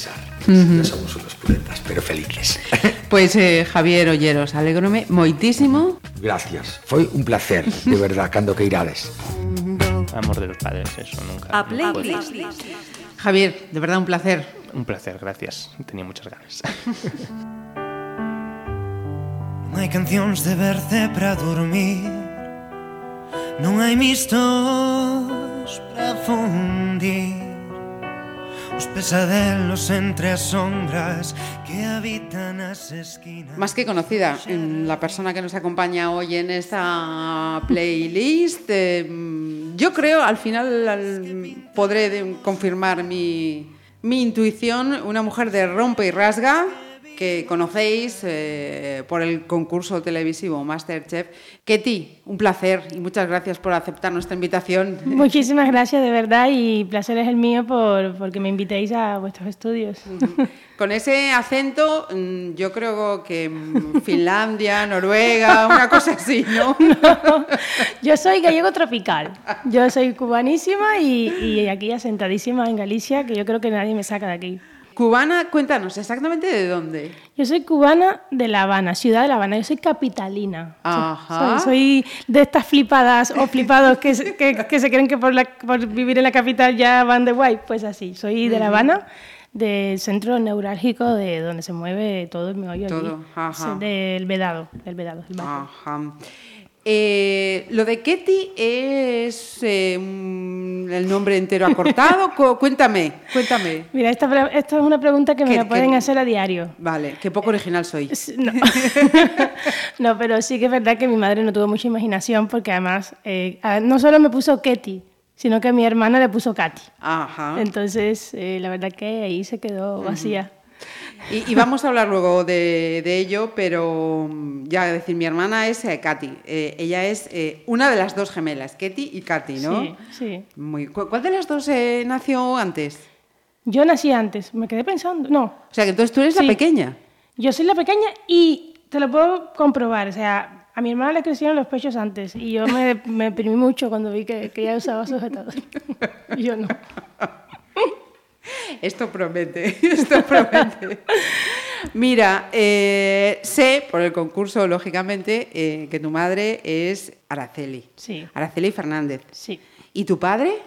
pensar. No somos unos puletas, pero felices. Pois, eh, Javier Olleros, alegrome moitísimo. Gracias. Foi un placer, de verdad, cando que irades. Amor de los padres, eso nunca. A playlist. Javier, de verdad un placer. Un placer, gracias. Tenía muchas ganas. Non hai cancións de verce para dormir Non hai mistos para fundir Más que conocida, la persona que nos acompaña hoy en esta playlist, eh, yo creo al final al- podré confirmar mi, mi intuición, una mujer de rompe y rasga que conocéis eh, por el concurso televisivo Masterchef. Ketty, un placer y muchas gracias por aceptar nuestra invitación. Muchísimas gracias, de verdad, y placer es el mío por porque me invitéis a vuestros estudios. Con ese acento, mm, yo creo que mm, Finlandia, Noruega, una cosa así, ¿no? Yo soy gallego tropical. Yo soy cubanísima y, y aquí asentadísima en Galicia, que yo creo que nadie me saca de aquí. Cubana, cuéntanos exactamente de dónde. Yo soy cubana de La Habana, ciudad de La Habana. Yo soy capitalina. Ajá. Soy, soy de estas flipadas o flipados que, se- que, que se creen que por, la- por vivir en la capital ya van de guay. Pues así, soy de La Habana, del centro neurálgico de donde se mueve todo el meollo allí. Todo, ajá. Del Vedado, del Vedado. barrio. Ajá. Eh, lo de Ketty es eh, mm, el nombre entero acortado. Cu- cuéntame, cuéntame. Mira, esta, es una pregunta que me ¿Qué- la pueden hacer a diario. Vale, qué poco original soy. No. no, pero sí que es verdad que mi madre no tuvo mucha imaginación porque además eh, no solo me puso Ketty, sino que a mi hermana le puso Katy. Ajá. Entonces, eh, la verdad que ahí se quedó vacía. Y, y vamos a hablar luego de, de ello, pero mm, ya decir, mi hermana es eh, Katy. Eh, ella es eh, una de las dos gemelas, Ketty y Katy, ¿no? Sí, sí. Muy, ¿cu- ¿Cuál de las dos eh, nació antes? Yo nací antes, me quedé pensando. No, O sea, que entonces tú eres Sí. la pequeña. yo soy la pequeña y te lo puedo comprobar. O sea, a mi hermana le crecieron los pechos antes y yo me, me deprimí mucho cuando vi que, que ella usaba sujetador. y yo no. Esto promete, esto promete. Mira, eh, sé por el concurso, lógicamente, eh, que tu madre es Araceli. Sí. Araceli Fernández. Sí. ¿Y tu padre?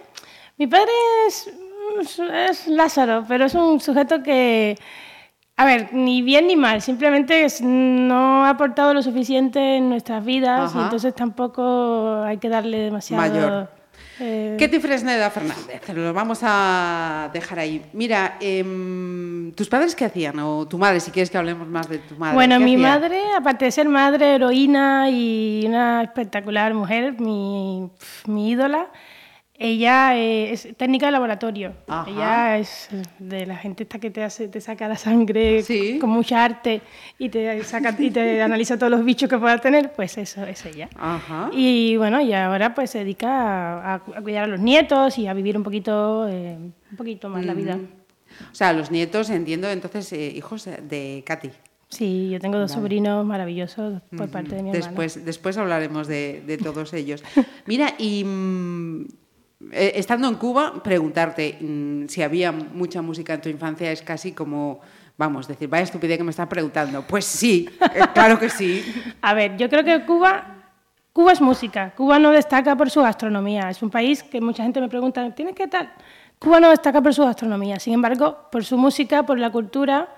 Mi padre es, es Lázaro, pero es un sujeto que, a ver, ni bien ni mal, simplemente no ha aportado lo suficiente en nuestras vidas y entonces tampoco hay que darle demasiado... Mayor. Eh, Ketty Fresneda Fernández, lo vamos a dejar ahí. Mira, em, ¿tus padres qué hacían? O tu madre, si quieres que hablemos más de tu madre. Bueno, ¿qué mi hacía? madre, aparte de ser madre, heroína y una espectacular mujer, mi, mi ídola, ella es técnica de laboratorio. Ajá. Ella es de la gente esta que te hace, te saca la sangre Sí. con mucha arte y te saca y te analiza todos los bichos que pueda tener, pues eso es ella. Ajá. Y bueno, y ahora pues se dedica a, a cuidar a los nietos y a vivir un poquito, eh, un poquito más la vida. O sea, los nietos, entiendo, entonces, eh, hijos de Katy. Sí, yo tengo dos sobrinos maravillosos por parte de mi hermana. Después, después hablaremos de, de todos ellos. Mira, y mm, eh, estando en Cuba, preguntarte mm, si había mucha música en tu infancia es casi como, vamos, decir, vaya estupidez que me están preguntando. Pues sí, eh, claro que sí. A ver, yo creo que Cuba, Cuba es música. Cuba no destaca por su gastronomía. Es un país que mucha gente me pregunta, ¿tienes qué tal? Cuba no destaca por su gastronomía. Sin embargo, por su música, por la cultura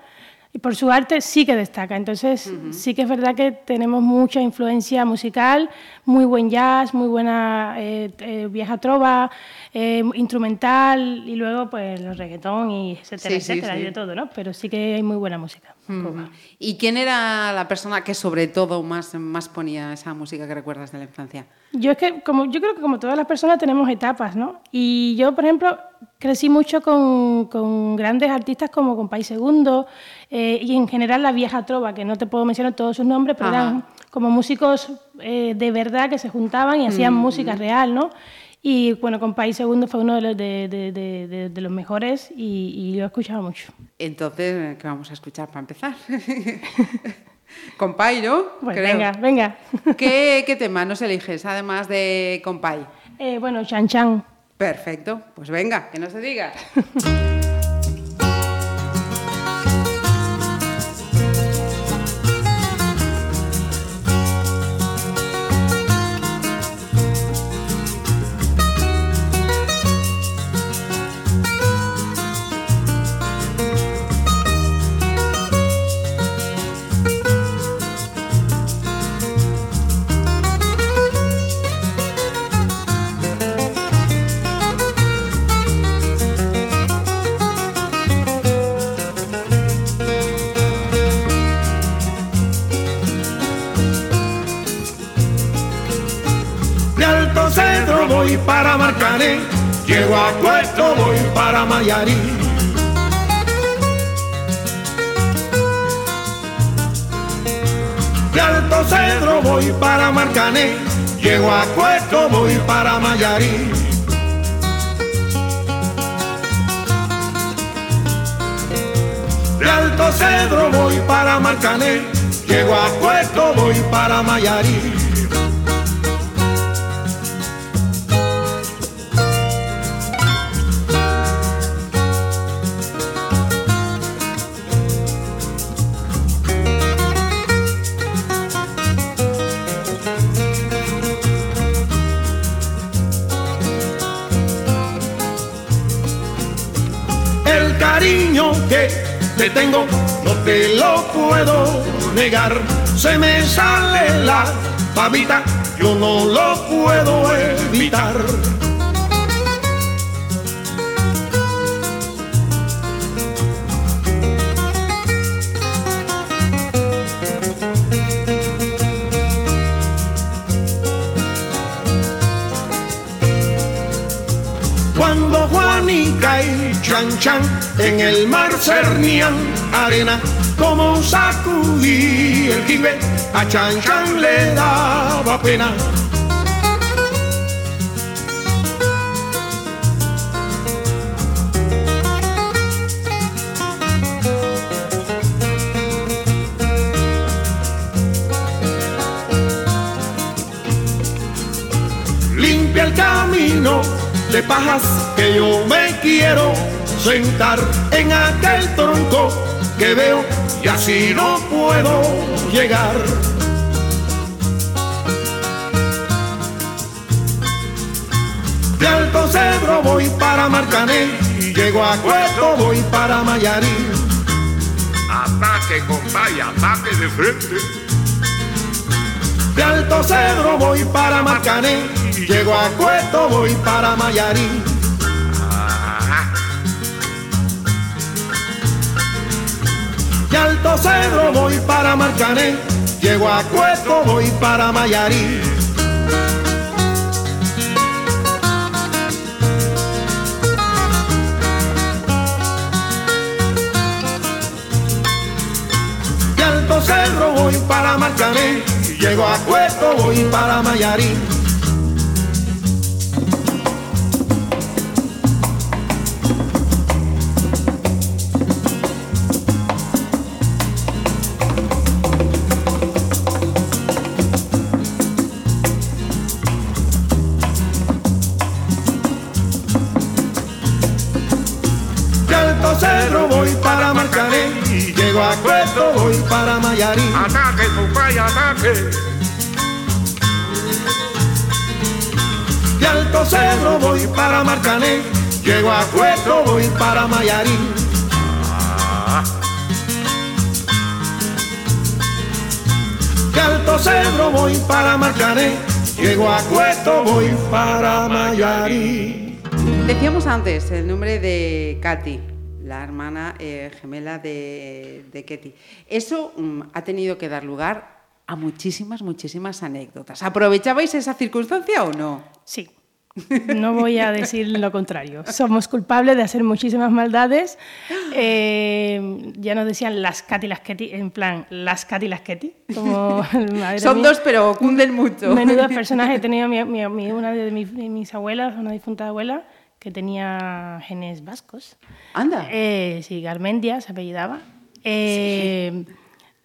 y por su arte sí que destaca. Entonces, sí que es verdad que tenemos mucha influencia musical, muy buen jazz, muy buena eh, eh, vieja trova, eh, instrumental y luego pues los reggaetón y etcétera, Sí, sí, etcétera, sí. y de todo, ¿no? Pero sí que hay muy buena música. Mm. ¿Y quién era la persona que sobre todo más, más ponía esa música que recuerdas de la infancia? Yo es que, como, yo creo que como todas las personas tenemos etapas, ¿no? Y yo, por ejemplo, crecí mucho con, con grandes artistas como Compay Segundo eh, y en general la vieja trova, que no te puedo mencionar todos sus nombres, pero Ajá. eran como músicos eh, de verdad que se juntaban y hacían música real, ¿no? Y bueno, Compay Segundo fue uno de los, de, de- de- de- de los mejores y, y yo escuchaba mucho. Entonces, ¿qué vamos a escuchar para empezar? Compay, ¿no? Pues Creo. venga, venga. ¿Qué, ¿Qué tema nos eliges, además de Compay? Eh, bueno, Chan Chan. Perfecto, pues venga, que no se diga. voy para Marcané, llego a Puerto, voy para Mayarí. De Alto Cedro voy para Marcané, llego a Puerto, voy para Mayarí. De Alto Cedro voy para Marcané, llego a Puerto, voy para Mayarí. Te tengo no te lo puedo negar. Se me sale la babita, yo no lo puedo evitar. Chan Chan en el mar cernían arena, como sacudí el jibe, a Chan Chan le daba pena. limpia el camino de pajas que yo me quiero sentar en aquel tronco que veo y así no puedo llegar. De Alto Cedro voy para Marcané y llego a Cueto voy para Mayarí. Ataque, compadre, ataque de frente. De Alto Cedro voy para Marcané, llego a Cueto, voy para Mayarí. Alto Cedro voy para Marcané, llego a Cueto, voy para Mayarí. De Alto Cerro voy para Marcané, llego a Cueto, voy para Mayarí. Mayarí. Ataque, compadre, ataque. De Alto Cedro voy para Marcané, llego a Cueto, voy para Mayarí. De Alto Cedro voy para Marcané, llego a Cueto, voy para Mayarí. Decíamos antes el nombre de Katy, la hermana eh, gemela de, de Ketty. Eso mm, ha tenido que dar lugar a muchísimas, muchísimas anécdotas. ¿Aprovechabais esa circunstancia o no? Sí. No voy a decir lo contrario. Somos culpables de hacer muchísimas maldades. Eh, ya nos decían las Katy, las Ketty, en plan, las Katy, las Ketty. Como, madre Son mía. dos, pero cunden mucho. Menudos personajes. He tenido mi- mi- mi- una de mis, de mis abuelas, una difunta abuela, que tenía genes vascos. Anda. Eh, sí, Garmendia se apellidaba. Eh,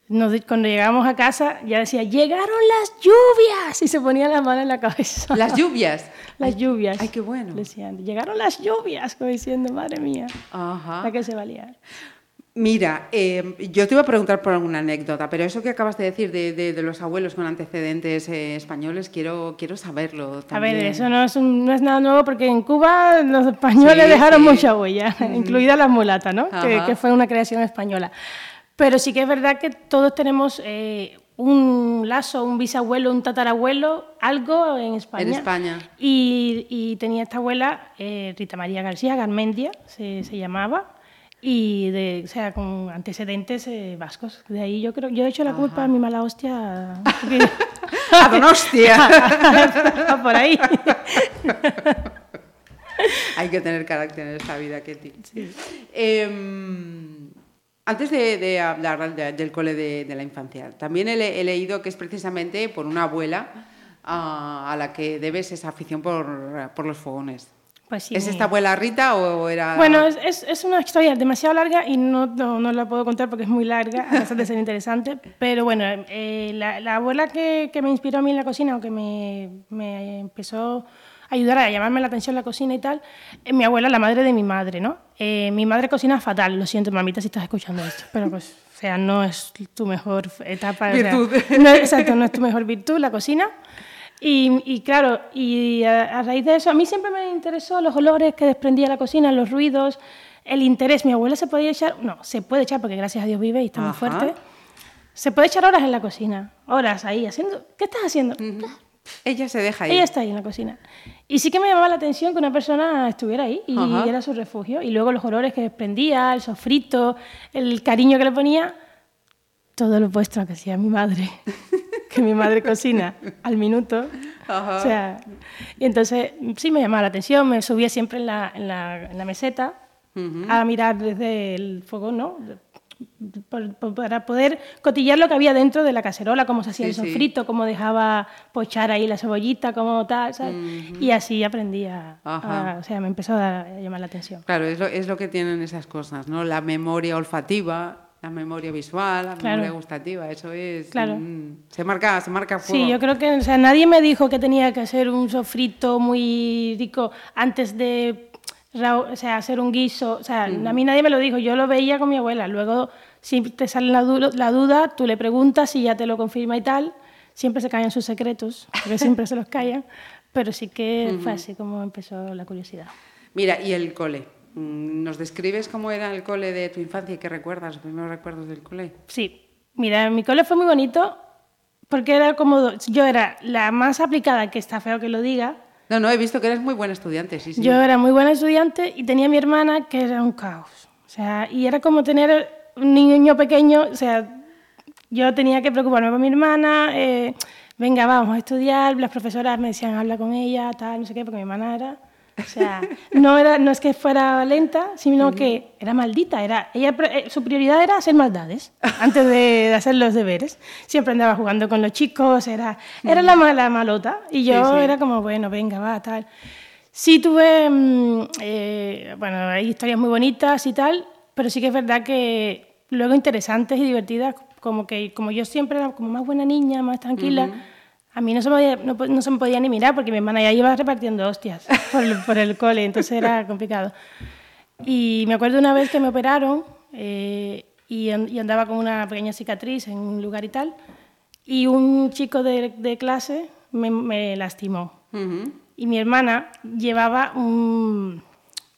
nos- cuando llegábamos a casa ya decía, llegaron las lluvias, y se ponía la mano en la cabeza. Las lluvias. Las lluvias. Ay, qué bueno. Decían, llegaron las lluvias, como diciendo, madre mía, Ajá. ¿a qué se va a liar? Mira, eh, yo te iba a preguntar por alguna anécdota, pero eso que acabas de decir de, de- de los abuelos con antecedentes eh, españoles, quiero, quiero saberlo A también. ver, eso no es, un- no es nada nuevo porque en Cuba los españoles Sí, dejaron sí. mucha huella, incluida la mulata, ¿no? Que, fue una creación española. Pero sí que es verdad que todos tenemos eh, un lazo, un bisabuelo, un tatarabuelo, algo en España. En España. Y, y tenía esta abuela, eh, Rita María García, Garmendia se, se llamaba, y de, o sea, con antecedentes eh, vascos. De ahí yo creo, yo he hecho la culpa a mi mala hostia. A Donostia. por ahí. Hay que tener carácter en esta vida, Ketty. Em, antes de, de hablar de- del cole de, de la infancia, también he, he leído que es precisamente por una abuela ah, a la que debes esa afición por, por los fogones. Pues sí. ¿Es esta abuela Rita o era...? Bueno, es, es, es una historia demasiado larga y no, no, no la puedo contar porque es muy larga, a pesar de ser interesante. Pero bueno, eh, la, la abuela que, que me inspiró a mí en la cocina o que me, me empezó a ayudar a llamarme la atención la cocina y tal, es mi abuela, la madre de mi madre, ¿no? Eh, mi madre cocina fatal, lo siento, mamita, si estás escuchando esto, pero pues, o sea, no es tu mejor etapa. o sea, Virtud. no, exacto, no es tu mejor virtud la cocina. Y, y claro, y a, a raíz de eso, a mí siempre me interesó los olores que desprendía la cocina, los ruidos, el interés. Mi abuela se podía echar, no, se puede echar porque gracias a Dios vive y está muy Ajá. fuerte. Se puede echar horas en la cocina, horas ahí haciendo. ¿Qué estás haciendo? Ella se deja ir. Ella está ahí en la cocina. Y sí que me llamaba la atención que una persona estuviera ahí y Ajá. era su refugio. Y luego los olores que desprendía, el sofrito, el cariño que le ponía, todo lo opuesto a que hacía mi madre, que mi madre cocina al minuto. Ajá. O sea, y entonces sí me llamaba la atención, me subía siempre en la, en la, en la meseta a mirar desde el fogón, ¿no? Por- por- para poder cotillar lo que había dentro de la cacerola, cómo se hacía Sí, el sí. sofrito, cómo dejaba pochar ahí la cebollita, cómo tal, ¿sabes? Y así aprendí a, O sea, me empezó a, a llamar la atención. Claro, es lo, es lo que tienen esas cosas, ¿no? La memoria olfativa, la memoria visual, la Claro. memoria gustativa, eso es... Claro. se marca, se marca fuego. Sí, yo creo que o sea, nadie me dijo que tenía que hacer un sofrito muy rico antes de o sea, hacer un guiso. O sea, a mí nadie me lo dijo, yo lo veía con mi abuela. Luego, si te sale la, du- la duda, tú le preguntas y ya te lo confirma y tal. Siempre se callan sus secretos, porque siempre se los callan. Pero sí que fue así como empezó la curiosidad. Mira, y el cole. Mm, ¿Nos describes cómo era el cole de tu infancia y qué recuerdas, los primeros recuerdos del cole? Sí, mira, mi cole fue muy bonito porque era como, yo era la más aplicada, que está feo que lo diga, No, no, he visto que eres muy buen estudiante, sí, sí. Yo era muy buena estudiante y tenía a mi hermana que era un caos. O sea, y era como tener un niño pequeño, o sea, yo tenía que preocuparme por mi hermana, eh, venga, vamos a estudiar, las profesoras me decían, habla con ella, tal, no sé qué, porque mi hermana era... O sea, no, era, no es que fuera lenta, sino que era maldita. Era, ella, eh, su prioridad era hacer maldades antes de, hacer los deberes. Siempre andaba jugando con los chicos, era, era la mala malota. Y yo Sí, sí. era como, bueno, venga, va, tal. Sí tuve, mm, eh, bueno, hay historias muy bonitas y tal, pero sí que es verdad que luego interesantes y divertidas, como que como yo siempre era como más buena niña, más tranquila, a mí no se, me podía, no, po- no se me podía ni mirar porque mi hermana ya iba repartiendo hostias por el, por el cole, entonces era complicado. Y me acuerdo una vez que me operaron eh, y, an- y andaba con una pequeña cicatriz en un lugar y tal, y un chico de, de clase me, me lastimó. Y mi hermana llevaba un-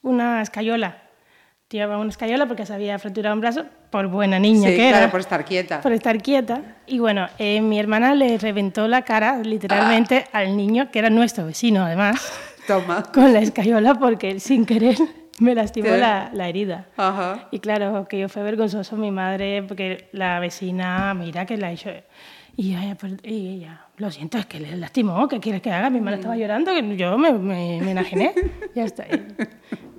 una escayola. Llevaba una escayola porque se había fracturado un brazo por buena niña Sí, que era. claro, por estar quieta. por estar quieta. Y bueno, eh, mi hermana le reventó la cara literalmente Ah. al niño, que era nuestro vecino además, Toma. con la escayola porque él, sin querer me lastimó Te- la, la herida. Ajá. Y claro, que yo fue vergonzoso mi madre porque la vecina, mira que la hecho. Y ella, pues, y ella, lo siento, es que le lastimó, ¿qué quieres que haga? Mi hermana estaba llorando, que yo me, me, me enajené. ya está.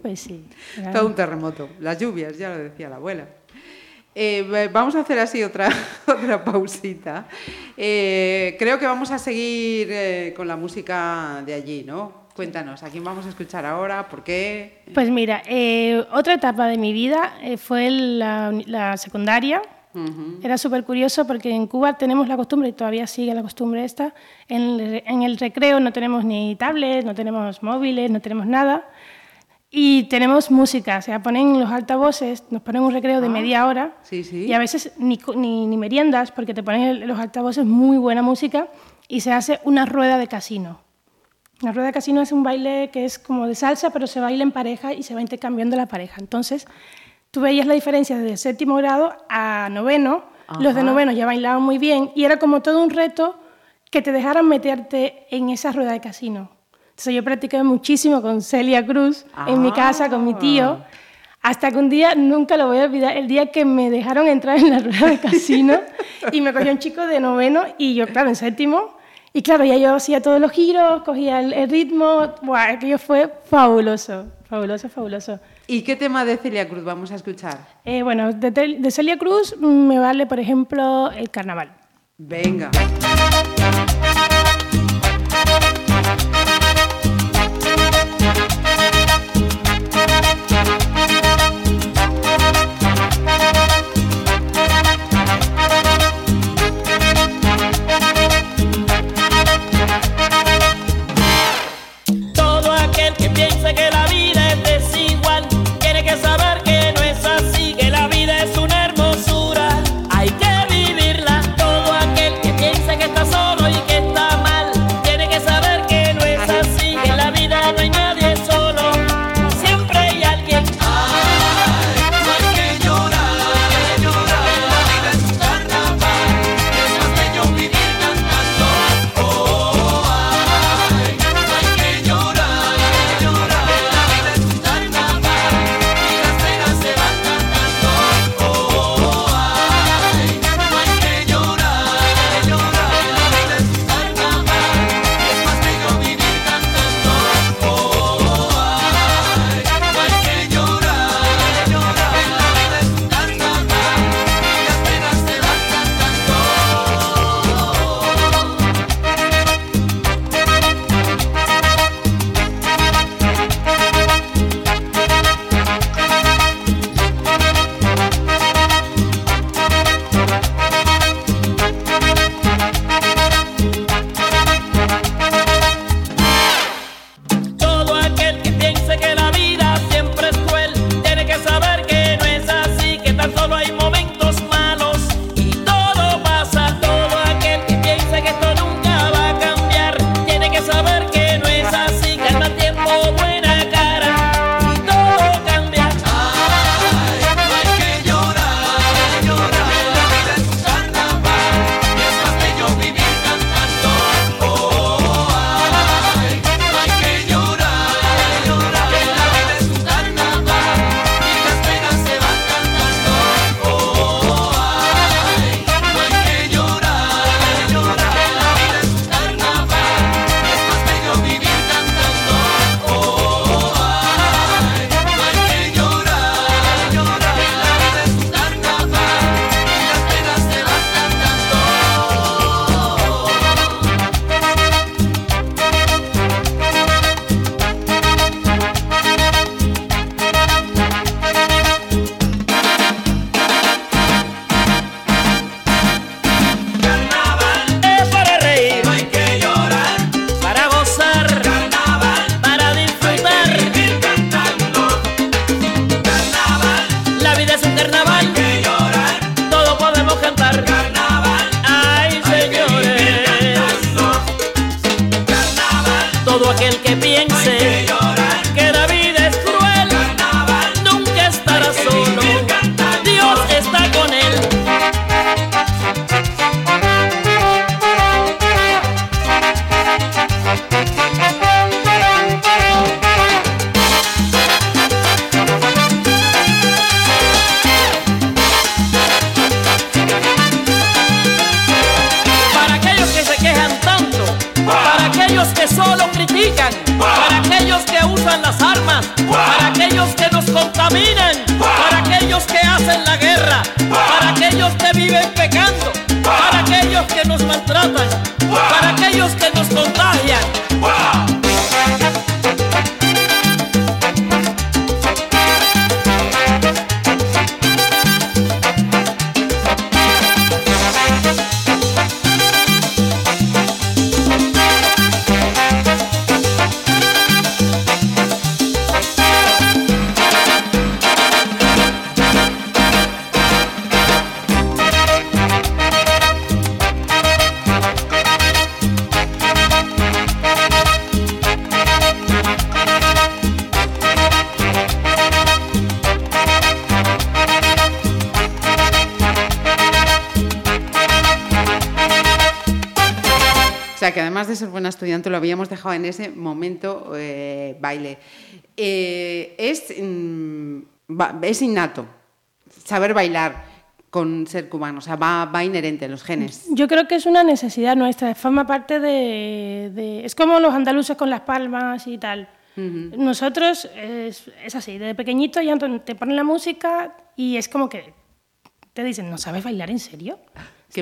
Pues sí. era- Todo un terremoto. Las lluvias, ya lo decía la abuela. Eh, vamos a hacer así otra, otra pausita. Eh, creo que vamos a seguir eh, con la música de allí, ¿no? Cuéntanos, ¿a quién vamos a escuchar ahora? ¿Por qué? Pues mira, eh, otra etapa de mi vida eh, fue la, la secundaria. Era súper curioso porque en Cuba tenemos la costumbre, y todavía sigue la costumbre esta, en el, en el recreo no tenemos ni tablets, no tenemos móviles, no tenemos nada. Y tenemos música, o sea, ponen los altavoces, nos ponen un recreo de media hora Sí, sí. y a veces ni, ni, ni meriendas porque te ponen los altavoces muy buena música y se hace una rueda de casino. La rueda de casino es un baile que es como de salsa, pero se baila en pareja y se va intercambiando la pareja. Entonces, tú veías la diferencia desde séptimo grado a noveno. Los de noveno ya bailaban muy bien y era como todo un reto que te dejaran meterte en esa rueda de casino. Entonces yo practiqué muchísimo con Celia Cruz ah. en mi casa con mi tío. Ah. Hasta que un día, nunca lo voy a olvidar, el día que me dejaron entrar en la rueda de casino y me cogió un chico de noveno y yo, claro, en séptimo. Y claro, ya yo hacía todos los giros, cogía el, el ritmo. Buah, aquello fue fabuloso, fabuloso, fabuloso. ¿Y qué tema de Celia Cruz vamos a escuchar? Eh, bueno, de, de Celia Cruz me vale, por ejemplo, el carnaval. Venga. piense. habíamos dejado en ese momento eh, baile. Eh, es, mm, es innato saber bailar con ser cubano, o sea, va, va, inherente en los genes. Yo creo que es una necesidad nuestra, forma parte de, Es como los andaluces con las palmas y tal. Nosotros es, es, así, desde pequeñito ya te ponen la música y es como que te dicen, ¿no sabes bailar en serio?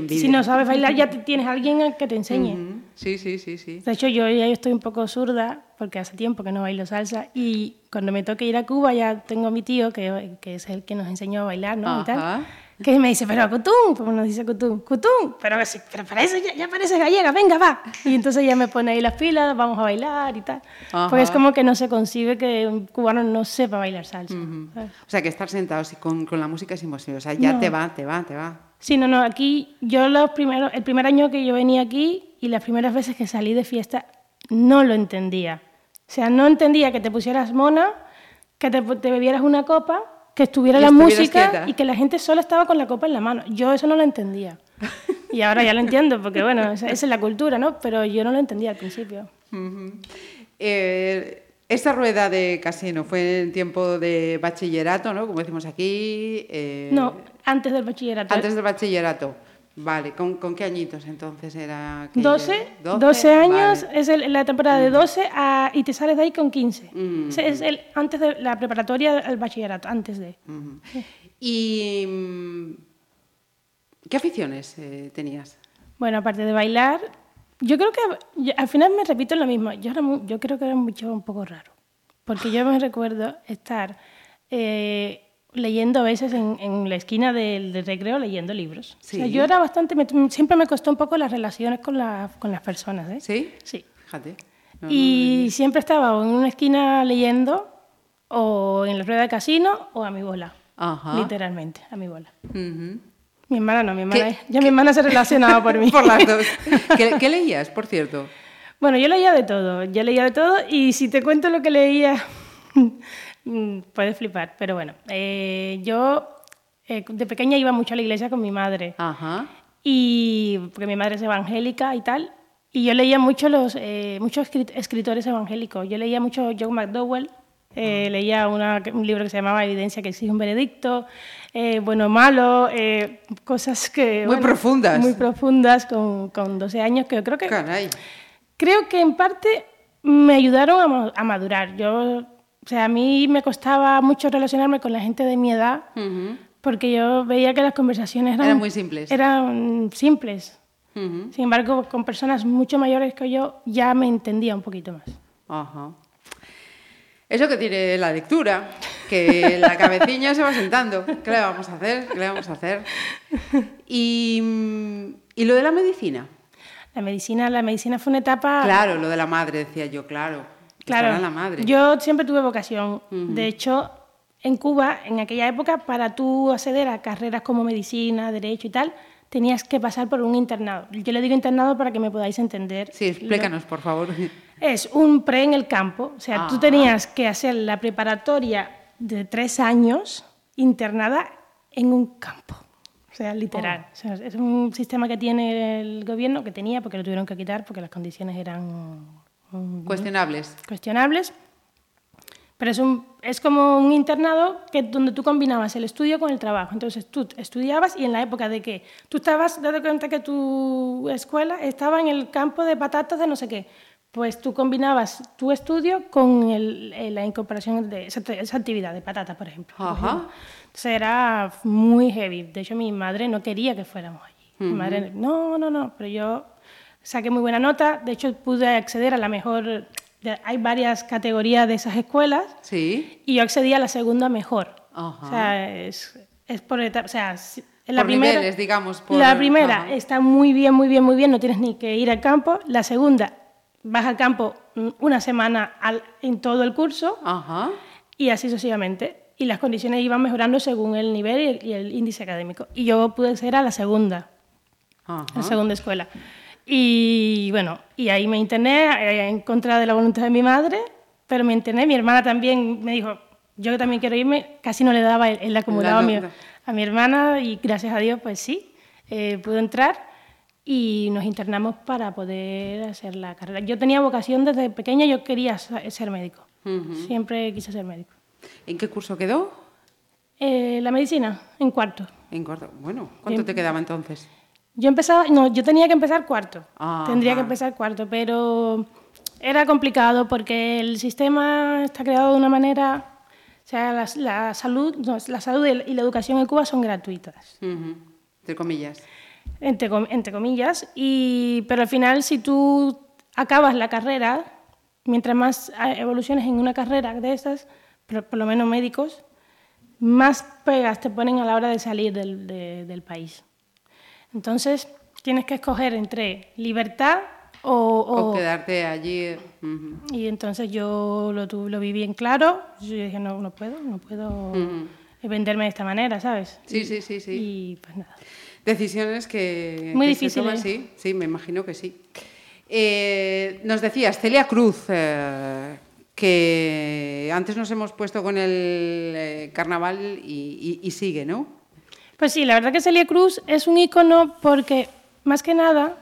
Si no sabes bailar ya te- tienes a alguien que te enseñe. Ujú. Sí, sí, sí, sí. De hecho, yo ya estoy un poco zurda porque hace tiempo que no bailo salsa y cuando me toque ir a Cuba ya tengo a mi tío, que, que es el que nos enseñó a bailar, ¿no? Y Ajá. tal, que me dice, pero Cutum, como nos dice Cutum, Cutum, pero, pero para eso ya, ya pareces gallega, venga, va. Y entonces ya me pone ahí las pilas, vamos a bailar y tal. Ajá. Porque es como que no se concibe que un cubano no sepa bailar salsa. ¿sabes? O sea, que estar sentado así con, con la música es imposible. O sea, ya No. te va, te va, te va. Sí, no, no, aquí yo los primeros, el primer año que yo venía aquí y las primeras veces que salí de fiesta no lo entendía. O sea, no entendía que te pusieras mona, que te, te bebieras una copa, que estuviera la música quieta. y que la gente solo estaba con la copa en la mano. Yo eso no lo entendía. Y ahora ya lo entiendo, porque bueno, esa, esa es la cultura, ¿no? Pero yo no lo entendía al principio. Eh, esta rueda de casino fue en tiempo de bachillerato, ¿no? Como decimos aquí. eh, No, antes del bachillerato. Antes del bachillerato. Vale, ¿con, con qué añitos entonces era? aquello? 12, 12, años, Vale. es el- la temporada de 12 a- y te sales de ahí con 15. Mm. O sea, es el, antes de la preparatoria al bachillerato, antes de. ¿Y mm, qué aficiones eh, tenías? Bueno, aparte de bailar, yo creo que al final me repito lo mismo. Yo, era mu- yo creo que era un bicho un poco raro. Porque yo me recuerdo estar eh, leyendo a veces en, en la esquina del, del recreo, leyendo libros. O sea, Sí. yo era bastante. me- siempre me costó un poco las relaciones con, la- con las personas. ¿eh? ¿Sí? Sí. Fíjate. No, Y siempre estaba o en una esquina leyendo, o en la rueda de casino, o a mi bola. Ajá. Literalmente, a mi bola. Ujú. Mi hermana no, mi hermana, ¿Qué- ya mi hermana se relacionaba por mí. Por las dos. ¿Qué, qué leías, por cierto? Bueno, yo leía de todo, yo leía de todo y si te cuento lo que leía, puedes flipar. Pero bueno, eh, yo eh, de pequeña iba mucho a la iglesia con mi madre Ajá. y porque mi madre es evangélica y tal. Y yo leía mucho los, eh, muchos escrit- escritores evangélicos. Yo leía mucho John McDowell, eh, leía una- un libro que se llamaba Evidencia que exige un veredicto, eh, Bueno o Malo, eh, cosas que... Muy profundas. Muy profundas con, con 12 años, que yo creo que... Caray. Creo que en parte me ayudaron a, a madurar. Yo, o sea, a mí me costaba mucho relacionarme con la gente de mi edad porque yo veía que las conversaciones eran, Eran muy simples. Eran simples. Sin embargo, con personas mucho mayores que yo ya me entendía un poquito más. Ajá. Eso que tiene la lectura, que la cabecilla se va sentando. ¿Qué le vamos a hacer? ¿Qué le vamos a hacer? Y, mm, y lo de la medicina. La medicina, la medicina fue una etapa... Claro, lo de la madre, decía yo, claro. Claro, la madre. yo siempre tuve vocación. De hecho, en Cuba, en aquella época, para tú acceder a carreras como medicina, derecho y tal, tenías que pasar por un internado. Yo le digo internado para que me podáis entender. Sí, explícanos, por favor. Es un pre en el campo. O sea, tú Ah. tenías que hacer la preparatoria de tres años internada en un campo. O sea, literal. O sea, es un sistema que tiene el gobierno, que tenía, porque lo tuvieron que quitar porque las condiciones eran mm, Cuestionables. cuestionables. Pero es, un, es como un internado que, donde tú combinabas el estudio con el trabajo. Entonces tú estudiabas y en la época de que tú estabas, date cuenta que tu escuela estaba en el campo de patatas de no sé qué, pues tú combinabas tu estudio con el- eh, la incorporación de esa, esa actividad de patatas, por ejemplo. Ajá. Entonces era muy heavy. De hecho, mi madre no quería que fuéramos allí. Mi madre, no, no, no, pero yo saqué muy buena nota. De hecho, pude acceder a la mejor... Hay varias categorías de esas escuelas Sí. y yo accedí a la segunda mejor. Ajá. O sea, es, es por. O sea, la Por primera, niveles, digamos, por- la primera ajá. está muy bien, muy bien, muy bien, no tienes ni que ir al campo. La segunda, vas al campo mm, una semana al- en todo el curso Ajá. y así sucesivamente. Y las condiciones iban mejorando según el nivel y el, y el índice académico. Y yo pude acceder a la segunda, Ajá. la segunda escuela. Y bueno, y ahí me interné eh, en contra de la voluntad de mi madre, pero me interné. Mi hermana también me dijo, yo también quiero irme. Casi no le daba el, el acumulado a, mi, a mi hermana y gracias a Dios, pues sí, eh, pude entrar y nos internamos para poder hacer la carrera. Yo tenía vocación desde pequeña, yo quería ser médico. Ujú. Siempre quise ser médico. ¿En qué curso quedó? Eh, la medicina, en cuarto. En cuarto. Bueno, ¿cuánto Bien. te quedaba entonces? Yo empezaba, no, yo tenía que empezar cuarto. Ajá. Tendría que empezar cuarto, pero era complicado porque el sistema está creado de una manera, o sea, la, la salud, no, la salud y la- educación en Cuba son gratuitas, Ujú, Entre comillas. Entre, com- entre comillas, y, pero al final si tú acabas la carrera, mientras más eh, evoluciones en una carrera de estas, por, por lo menos médicos, más pegas te ponen a la hora de salir del, de- del país. Entonces, tienes que escoger entre libertad o... O, o- quedarte allí. y entonces yo lo, tu- lo vi bien claro. Yo dije, no, no puedo, no puedo venderme de esta manera, ¿sabes? Sí, Y- sí, sí, sí. Y pues nada. Decisiones que, Muy que se difíciles. toman, sí, sí, me imagino que sí. Eh, nos decías, Celia Cruz, eh, que antes nos hemos puesto con el eh, carnaval y, y- y sigue, ¿no? Pues sí, la verdad que Celia Cruz es un icono porque, más que nada,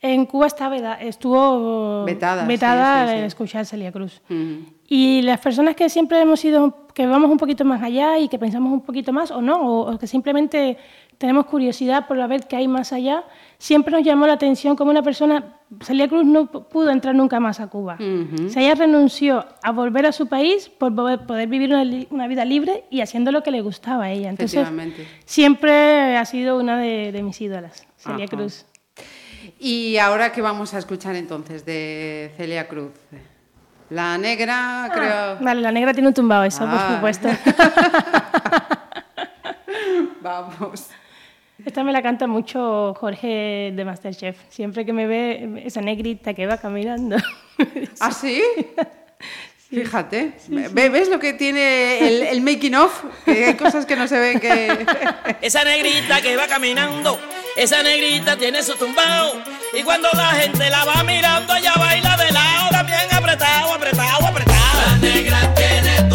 en Cuba está veda- estuvo Vetada, vetada sí, sí. el escuchar Celia Cruz. Ujú. Y las personas que siempre hemos ido, que vamos un poquito más allá y que pensamos un poquito más o no, o, o que simplemente tenemos curiosidad por ver qué hay más allá, siempre nos llamó la atención como una persona, Celia Cruz no pudo entrar nunca más a Cuba. O sea, ella renunció a volver a su país por poder, vivir una, una vida libre y haciendo lo que le gustaba a ella. Entonces, siempre ha sido una de, de mis ídolas, Celia Ajá. Cruz. Y ahora, ¿qué vamos a escuchar entonces de Celia Cruz? La negra, creo. Vale, la negra tiene un tumbado, eso, Ah. por supuesto. Vamos. Esta me la canta mucho Jorge de Masterchef. Siempre que me ve esa negrita que va caminando. ¿Ah, sí? Fíjate. Ve- ¿Ves lo que tiene el, el making of? Que hay cosas que no se ven que... Esa negrita que va caminando, esa negrita tiene su tumbao. Y cuando la gente la va mirando, ella baila de lado, también apretado, apretado, apretado. La negra tiene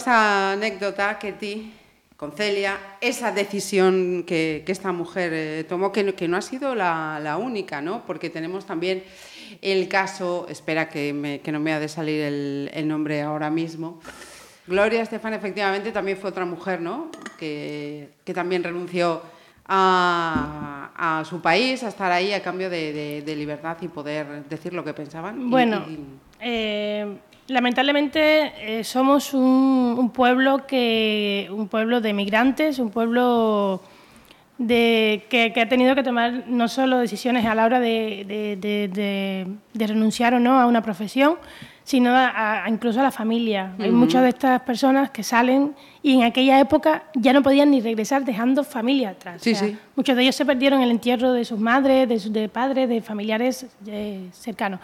esa anécdota que ti, con Celia, esa decisión que, que esta mujer eh, tomó, que no, que no ha sido la, la única, ¿no? Porque tenemos también el caso, espera que, me- que no me ha de salir el, el nombre ahora mismo. Gloria Estefan efectivamente también fue otra mujer, ¿no? Que, que también renunció a, a su país, a estar ahí a cambio de, de- de libertad y poder decir lo que pensaban. Y- Bueno, y- eh, lamentablemente eh, somos un, un pueblo que un pueblo de migrantes, un pueblo de, que, que ha tenido que tomar no solo decisiones a la hora de, renunciar o no a una profesión, sino a, a- incluso a la familia. Hay muchas de estas personas que salen y en aquella época ya no podían ni regresar dejando familia atrás. Sí, sí. Muchos de ellos se perdieron el entierro de sus madres, de, sus- de padres, de familiares eh, cercanos.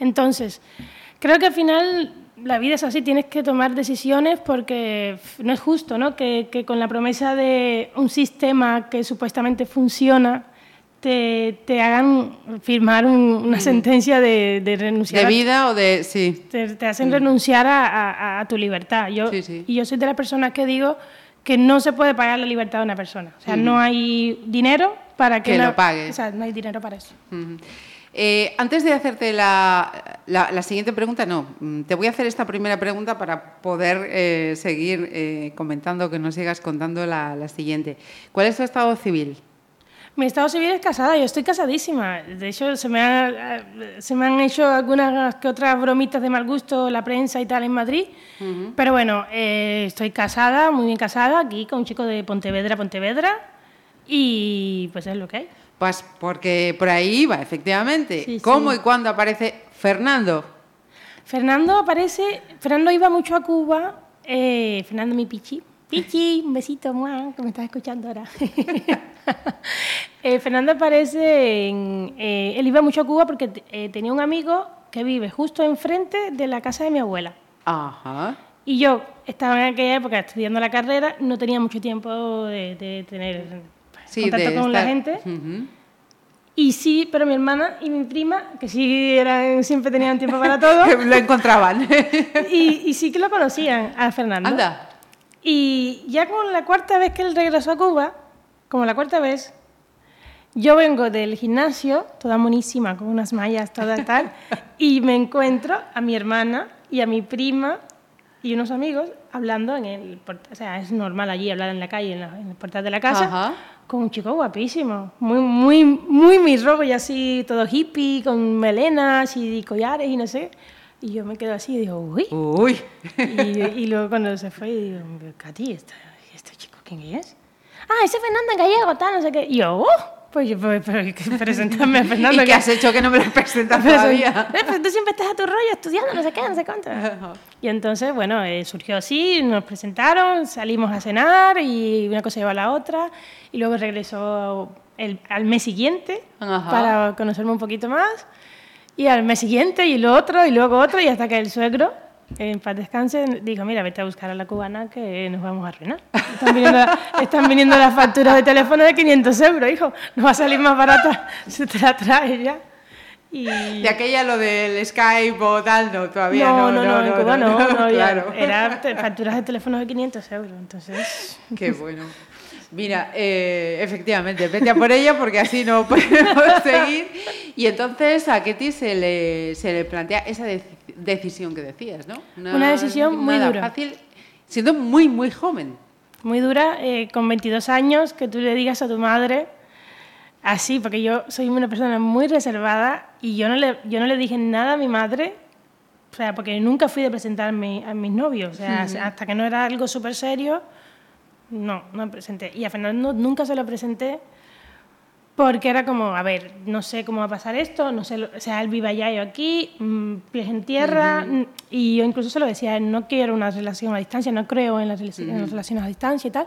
Entonces, creo que al final la vida es así, tienes que tomar decisiones porque no es justo ¿no? Que, que con la promesa de un sistema que supuestamente funciona te, te hagan firmar un- una sentencia de, de renunciar. ¿De a- vida o de...? Sí. te, te hacen renunciar a, a- a tu libertad. Yo, Sí, sí. Y yo soy de las personas que digo que no se puede pagar la libertad de una persona. O sea, no hay dinero para que, Que una- lo pague. O sea, no hay dinero para eso. Eh, antes de hacerte la, la- la siguiente pregunta, no, mm, te voy a hacer esta primera pregunta para poder eh, seguir eh, comentando, que nos sigas contando la, la siguiente. ¿Cuál es tu estado civil? Mi estado civil es casada, yo estoy casadísima. De hecho, se me, ha- se me han hecho algunas que otras bromitas de mal gusto la prensa y tal en Madrid. Pero bueno, estoy casada, muy bien casada, aquí con un chico de Pontevedra, Pontevedra. Y pues es lo que hay. Pues porque por ahí iba, efectivamente. Sí, ¿Cómo sí. y cuándo aparece Fernando? Fernando aparece, Fernando iba mucho a Cuba, eh, Fernando mi pichi, pichi, un besito, mua, que me estás escuchando ahora. Eh, Fernando aparece en, eh, él iba mucho a Cuba porque tenía un amigo que vive justo enfrente de la casa de mi abuela. Ajá. Y yo estaba en aquella época estudiando la carrera, no tenía mucho tiempo de, de tener Sí, contacto con la estar- gente. Ujú. Y sí, pero mi hermana y mi prima, que sí eran, siempre tenían tiempo para todo, Lo encontraban. y, y sí que lo conocían a Fernando. Anda. Y ya con la cuarta vez que él regresó a Cuba, como la cuarta vez, yo vengo del gimnasio, toda monísima, con unas mallas, toda tal, y me encuentro a mi hermana y a mi prima y unos amigos hablando en el. O sea, es normal allí hablar en la calle, en, la- en el portal de la casa, Ajá. Con un chico guapísimo, muy, muy, muy mi y así todo hippie, con melenas y collares y no sé. Y yo me quedo así y digo, uy. Uy. Y, y luego cuando se fue, digo, Katy, ¿este, ¿este chico quién es? Ah, ese Fernando Gallego, tal, no sé qué. Y yo, oh, pues yo, pues, pero presentarme a Fernando. ¿Y qué has hecho que no me lo presentas Pero- todavía? Eh, pues tú siempre estás a tu rollo estudiando, no sé qué, no sé cuánto. Y entonces, bueno, eh, surgió así, nos presentaron, salimos a cenar y una cosa lleva a la otra. Y luego regresó el- al mes siguiente Ajá. para conocerme un poquito más. Y al mes siguiente y lo otro y luego otro y hasta que el suegro, en paz descanse, dijo, mira, vete a buscar a la cubana que nos vamos a arruinar. Están viniendo, están viniendo las facturas de teléfono de 500 euros, hijo. Nos va a salir más barata si te la traes ya. Y... De aquella lo del Skype o tal, no, todavía No, no. no, no, en Cuba no, no, ya claro. era facturas de teléfono de 500 euros, entonces... Qué bueno. Mira, eh, efectivamente, vete a por ella porque así no podemos seguir. Y entonces a Ketty se le, se le plantea esa dec- decisión que decías, ¿no? Una decisión muy nada dura. fácil, siendo muy, muy joven. Muy dura, eh, con 22 años, que tú le digas a tu madre así, porque yo soy una persona muy reservada y yo no le, yo no le dije nada a mi madre O sea, porque nunca fui de presentarme a mis novios. O sea, hasta que no era algo súper serio, no, no me presenté. Y a Fernando nunca se lo presenté porque era como, a ver, no sé cómo va a pasar esto, no sé, lo- o sea, él vive allá, yo aquí, mm, pies en tierra, mm, y yo incluso se lo decía, no quiero una relación a distancia, no creo en las, rela- en las relaciones a distancia y tal.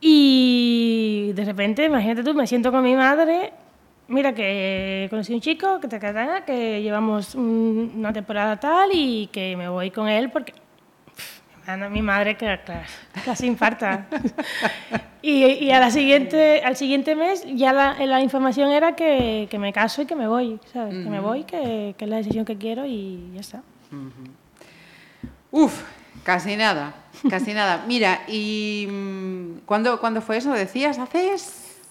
Y de repente, imagínate tú, me siento con mi madre, mira que conocí un chico que, te que, que llevamos un- una temporada tal y que me voy con él porque Anda, mi madre que casi infarta. y, y a la siguiente, al siguiente mes ya la, la información era que, que me caso y que me voy, ¿sabes? Que me voy, que, que es la decisión que quiero y ya está. Uf, casi nada, casi nada. Mira, ¿y mm, ¿cuándo, cuándo fue eso? Decías, hace,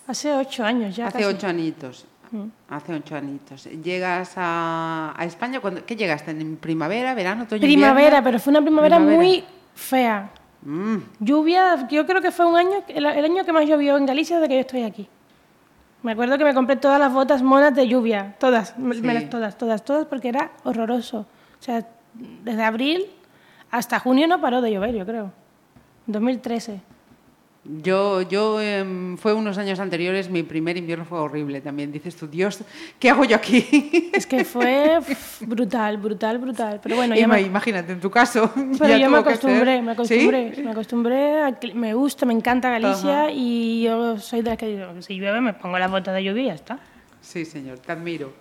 Hace ocho años ya. hace casi. ocho añitos. Hace ocho añitos. Llegas a, a España, ¿cuándo, ¿qué llegaste? ¿En primavera, verano, otoño, Primavera, invierno? pero fue una primavera, Primavera. muy fea. Mm, Lluvia, yo creo que fue un año, el, el año que más llovió en Galicia desde que yo estoy aquí. Me acuerdo que me compré todas las botas monas de lluvia, todas, me- Sí. me las- todas, todas, todas, porque era horroroso. O sea, desde abril hasta junio no paró de llover, yo creo. 2013. Yo, yo em, fue unos años anteriores, mi primer invierno fue horrible también. Dices tú, Dios, ¿qué hago yo aquí? Es que fue brutal, brutal, brutal. Pero bueno, ya me, Imagínate, en tu caso. pero ya yo me acostumbré, me acostumbré, ¿Sí? me acostumbré, a que- me gusta, me encanta Galicia Ajá. y yo soy de las que digo, si llueve me pongo las botas de lluvia y ya está. Sí, señor, te admiro.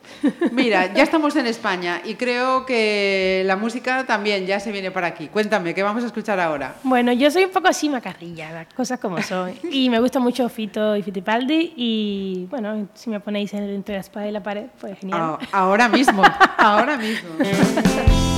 Mira, ya estamos en España y creo que la música también ya se viene para aquí. Cuéntame, ¿qué vamos a escuchar ahora? Bueno, yo soy un poco así macarrilla, las cosas como son. Y me gusta mucho Fito y Fitipaldi. Y bueno, si me ponéis entre la espada y la pared, pues genial. Ah, ahora mismo, ahora mismo.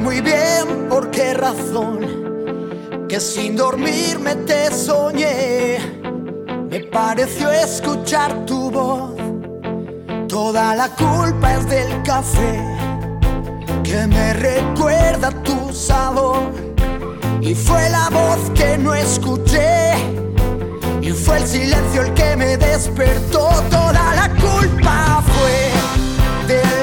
muy bien por qué razón que sin dormirme te soñé. Me pareció escuchar tu voz. Toda la culpa es del café que me recuerda tu sabor. Y fue la voz que no escuché. Y fue el silencio el que me despertó. Toda la culpa fue del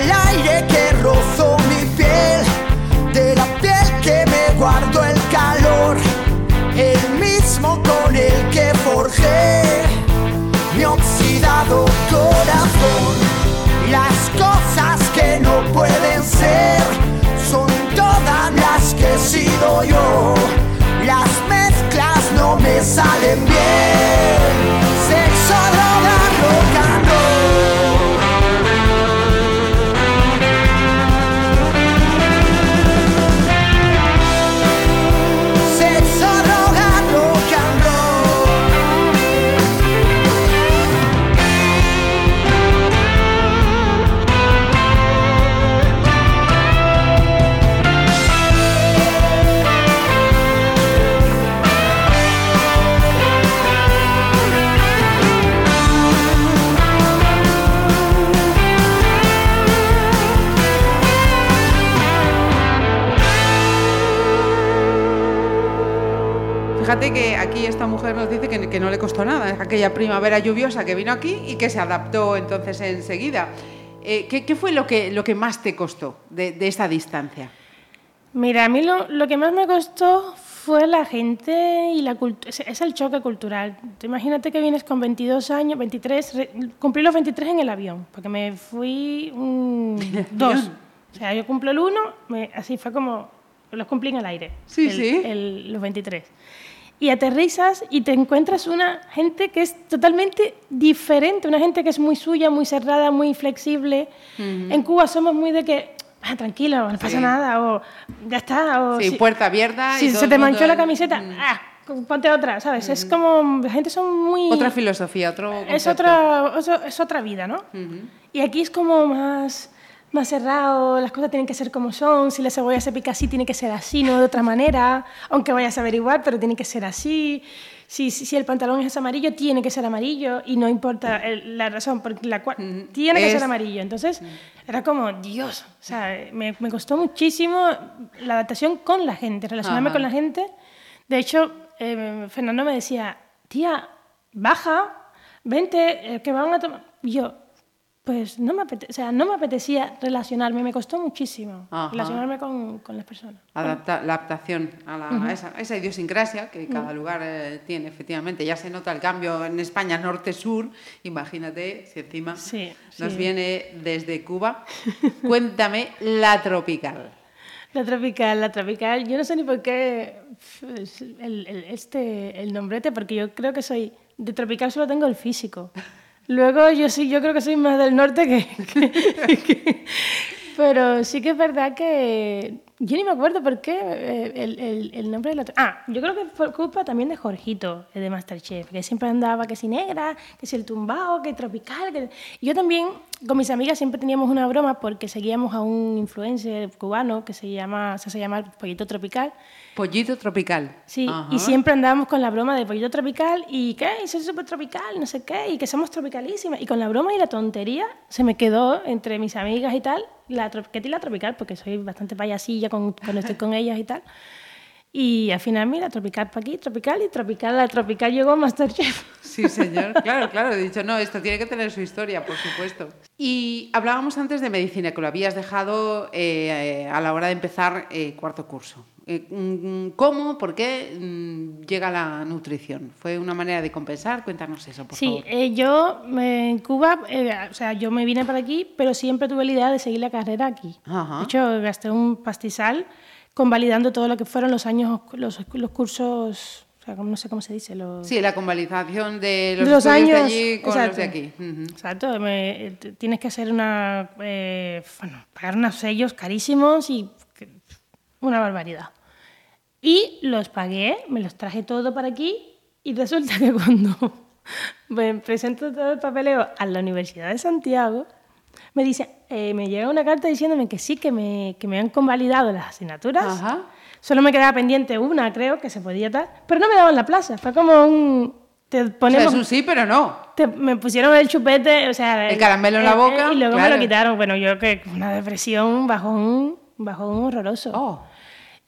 corazón. Las cosas que no pueden ser son todas las que he sido yo. Las mezclas no me salen bien. Fíjate que aquí esta mujer nos dice que, que no le costó nada, es aquella primavera lluviosa que vino aquí y que se adaptó entonces enseguida. Eh, ¿qué, qué fue lo que, lo que más te costó de, de esta distancia? Mira, a mí lo, lo que más me costó fue la gente y la cultura. Es, es el choque cultural. Imagínate que vienes con 22 años, 23, re- cumplí los 23 en el avión, porque me fui dos. O sea, yo cumplo el 1, así fue como, los cumplí en el aire. Sí, el- sí. el- los 23. Y aterrizas y te encuentras una gente que es totalmente diferente, una gente que es muy suya, muy cerrada, muy flexible. En Cuba somos muy de que, ah, tranquilo, no pasa Sí. nada, o ya está. O Sí, si- puerta abierta. y si todo se te manchó la camiseta, Mm. ah, ponte otra, ¿sabes? Es como, la gente son muy... Otra filosofía, otro. es concepto. otra, otra- es otra vida, ¿no? Y aquí es como más, más cerrado, las cosas tienen que ser como son, si la cebolla se pica así, tiene que ser así, no de otra manera, aunque vayas a averiguar, pero tiene que ser así. Si, si, si el pantalón es amarillo, tiene que ser amarillo y no importa el- la razón por la cual tiene que Es- ser amarillo. Entonces, era como, Dios, o sea, me, me costó muchísimo la adaptación con la gente, relacionarme Ajá. con la gente. De hecho, eh, Fernando me decía, tía, baja, vente, eh, que van a tomar. Y yo, pues no me, o sea, no me apetecía relacionarme, me costó muchísimo Ajá. relacionarme con, con las personas. Adapta- la adaptación a, la- a esa, a esa idiosincrasia que cada lugar eh, tiene, efectivamente. Ya se nota el cambio en España norte-sur. Imagínate si encima Sí, nos sí. viene desde Cuba. Cuéntame la tropical. La tropical, la tropical, yo no sé ni por qué el, el- este, el nombrete, porque yo creo que soy, de tropical solo tengo el físico. Luego yo sí, yo creo que soy más del norte que, pero sí que es verdad que yo ni me acuerdo por qué eh, el, el- nombre de la... Ah, yo creo que fue culpa también de Jorgito, el de Masterchef, que siempre andaba que si negra, que si el tumbao, que tropical. Que... Yo también, con mis amigas, siempre teníamos una broma porque seguíamos a un influencer cubano que se llama, se hace llamar Pollito Tropical. Pollito tropical. Sí, Ajá. y siempre andábamos con la broma de pollito tropical y qué, y soy súper tropical, no sé qué, y que somos tropicalísimas. Y con la broma y la tontería se me quedó entre mis amigas y tal, la tro- que la tropical, porque soy bastante payasilla con- cuando estoy con ellas y tal. Y al final, mira, tropical para aquí, tropical y tropical, la tropical llegó a Masterchef. Sí, señor. Claro, claro. He dicho, no, esto tiene que tener su historia, por supuesto. Y hablábamos antes de medicina, que lo habías dejado eh, a la hora de empezar eh, cuarto curso. Eh, mm, ¿Cómo, por qué mm, llega la nutrición? ¿Fue una manera de compensar? Cuéntanos eso, por Sí, favor. eh, yo en Cuba, eh, o sea, yo me vine para aquí, pero siempre tuve la idea de seguir la carrera aquí. Ajá. De hecho, gasté un pastizal convalidando todo lo que fueron los años, los, los cursos, no sé cómo se dice, los, Sí, la convalidación de los, los años. de allí con los de exacto. aquí. Ujú. Exacto, me- tienes que hacer una, eh, bueno, pagar unos sellos carísimos y una barbaridad. Y los pagué, me los traje todo para aquí y resulta que cuando me presento todo el papeleo a la Universidad de Santiago, me dice, eh, me llega una carta diciéndome que sí, que me, que me han convalidado las asignaturas. Ajá. Solo me quedaba pendiente una, creo, que se podía dar, pero no me daban la plaza. Fue como un... Te O sea, ponemos, es un sí, pero no. te- me pusieron el chupete, o sea... El caramelo en la boca, y luego me claro. lo quitaron. Bueno, yo que una depresión, bajón, bajón horroroso. Oh.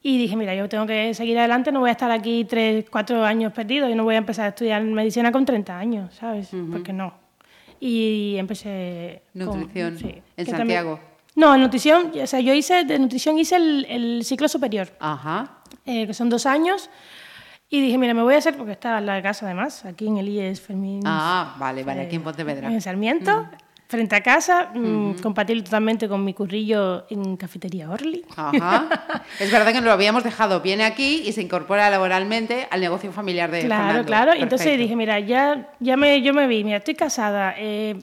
Y dije, mira, yo tengo que seguir adelante, no voy a estar aquí tres, cuatro años perdido, yo no voy a empezar a estudiar medicina con 30 años, ¿sabes? Porque no. Y empecé... con- Nutrición, sí, en Santiago. no, en nutrición, o sea, yo hice, de nutrición hice el, el ciclo superior, Ajá. eh, que son dos años, y dije, mira, me voy a hacer, porque estaba en la casa además, aquí en el IES Fermín. Ah, vale, vale, aquí en Pontevedra. En Sarmiento, frente a casa, mm, compatible totalmente con mi currillo en Cafetería Orly. Ajá. Es verdad que nos lo habíamos dejado. Viene aquí y se incorpora laboralmente al negocio familiar de Claro, Fernando. claro. Y Entonces Perfecto. dije, mira, ya, ya me, yo me vi, mira, estoy casada. eh,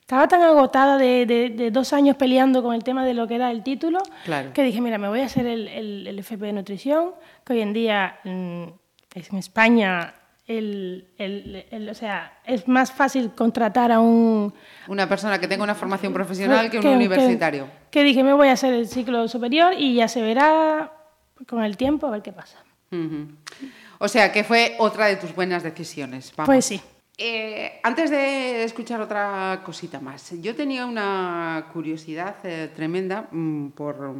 estaba tan agotada de, de- de dos años peleando con el tema de lo que era el título, Claro. que dije, mira, me voy a hacer el, el, el FP de nutrición, que hoy en día mm, es en España, el, el- el- o sea, es más fácil contratar a un... Una persona que tenga una formación profesional que un que- universitario. Que, dije, me voy a hacer el ciclo superior y ya se verá con el tiempo a ver qué pasa. Ujú. O sea, que fue otra de tus buenas decisiones. Vamos. Pues sí. Eh, antes de escuchar otra cosita más, yo tenía una curiosidad eh, tremenda mm, por,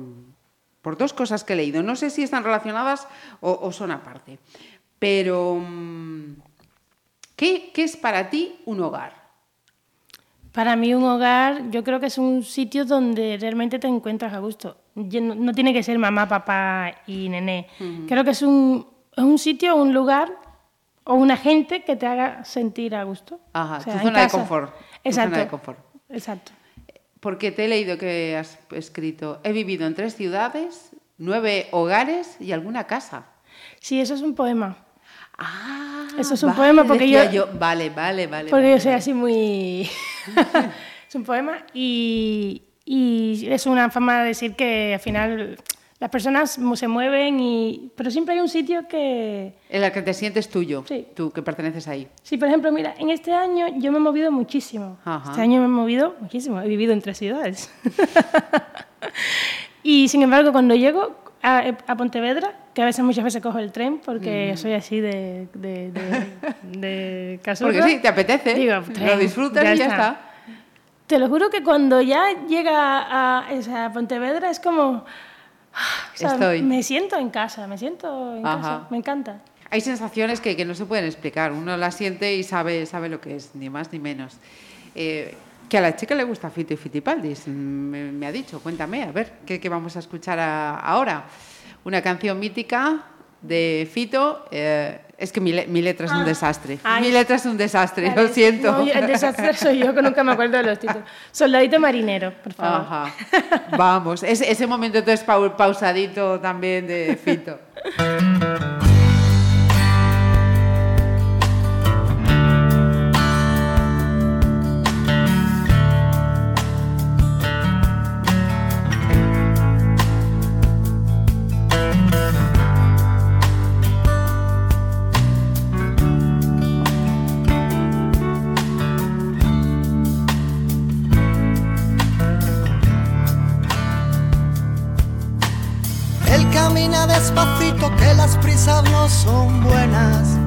por dos cosas que he leído. No sé si están relacionadas o, o son aparte. Pero, mm, ¿qué, qué es para ti un hogar? Para mí un hogar, yo creo que es un sitio donde realmente te encuentras a gusto. No, no tiene que ser mamá, papá y nené. Creo que es un, es un sitio, un lugar o una gente que te haga sentir a gusto. Ajá, O sea, tu en zona de confort, tu Exacto. zona de confort. Exacto. Porque te he leído que has escrito, he vivido en tres ciudades, nueve hogares y alguna casa. Sí, eso es un poema. Ah, Eso es un poema porque yo- Vale, vale, vale. Porque vale, yo soy vale. así muy... es un poema y, y es una forma de decir que al final las personas se mueven, y, pero siempre hay un sitio que... En el que te sientes tuyo, Sí. tú que perteneces ahí. Sí, por ejemplo, mira, en este año yo me he movido muchísimo. Ajá. Este año me he movido muchísimo. He vivido en tres ciudades. y sin embargo, cuando llego a, a Pontevedra, que a veces muchas veces cojo el tren porque soy así de, de, de, de casulla, Porque sí, te apetece, digo, lo disfrutas y ya está. Te lo juro que cuando ya llega a, o sea, a Pontevedra es como... o sea, Estoy. Me siento en casa, me siento en Ajá. casa, me encanta. Hay sensaciones que, que no se pueden explicar. Uno las siente y sabe, sabe lo que es, ni más ni menos. Eh, que a la chica le gusta Fito y Fitipaldis, me, me ha dicho. Cuéntame, a ver, ¿qué, qué vamos a escuchar a- ahora? Una canción mítica de Fito. eh, es que mi, le- mi letra es un desastre. Ah. Ay. mi letra es un desastre, Claro, lo siento. no, el desastre soy yo, que nunca me acuerdo de los títulos. Soldadito marinero, por favor. Ajá. Vamos, ese, ese momento entonces pau- pausadito también de Fito. no son buenas.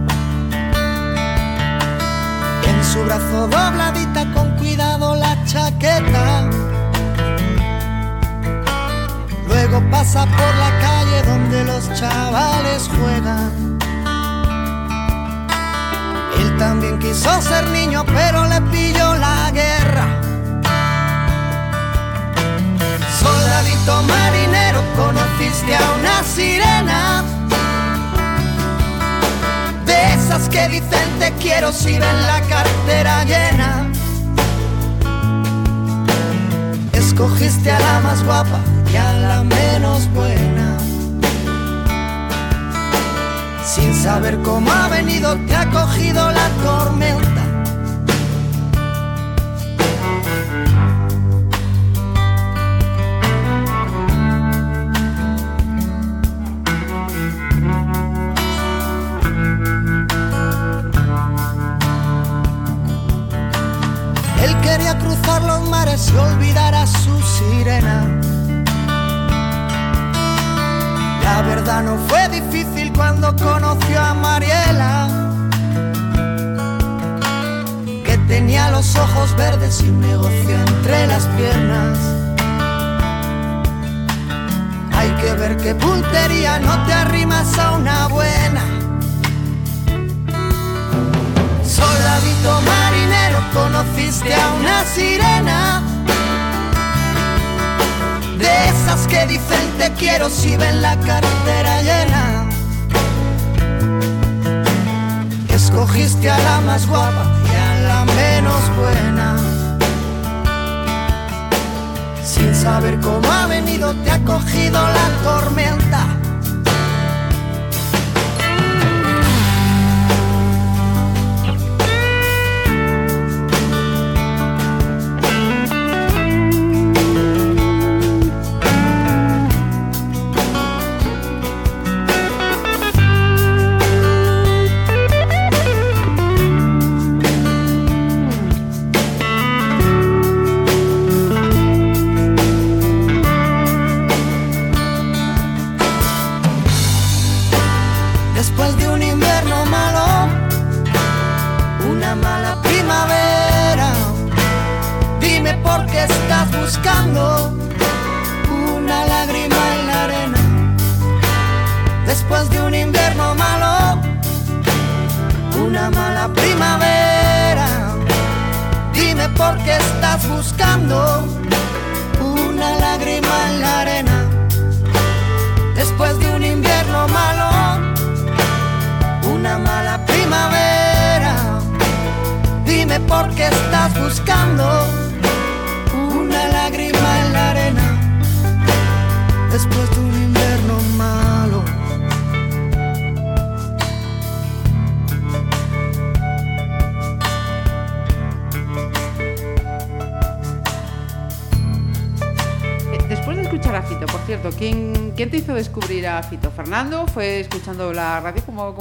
En su brazo dobladita con cuidado la chaqueta. Luego pasa por la calle donde los chavales juegan. Él también quiso ser niño pero le pilló la guerra. Soldadito marinero, conociste a una sirena. Esas que dicen te quiero si ven la cartera llena. Escogiste a la más guapa y a la menos buena. Sin saber cómo ha venido, te ha cogido la tormenta. Cruzar los mares y olvidar a su sirena. La verdad no fue difícil cuando conoció a Mariela, que tenía los ojos verdes y un negocio entre las piernas. Hay que ver qué puntería no te arrimas a una buena. Soldadito marinero, conociste a una sirena. De esas que dicen te quiero si ven la cartera llena. Escogiste a la más guapa y a la menos buena. Sin saber cómo ha venido, te ha cogido la tormenta.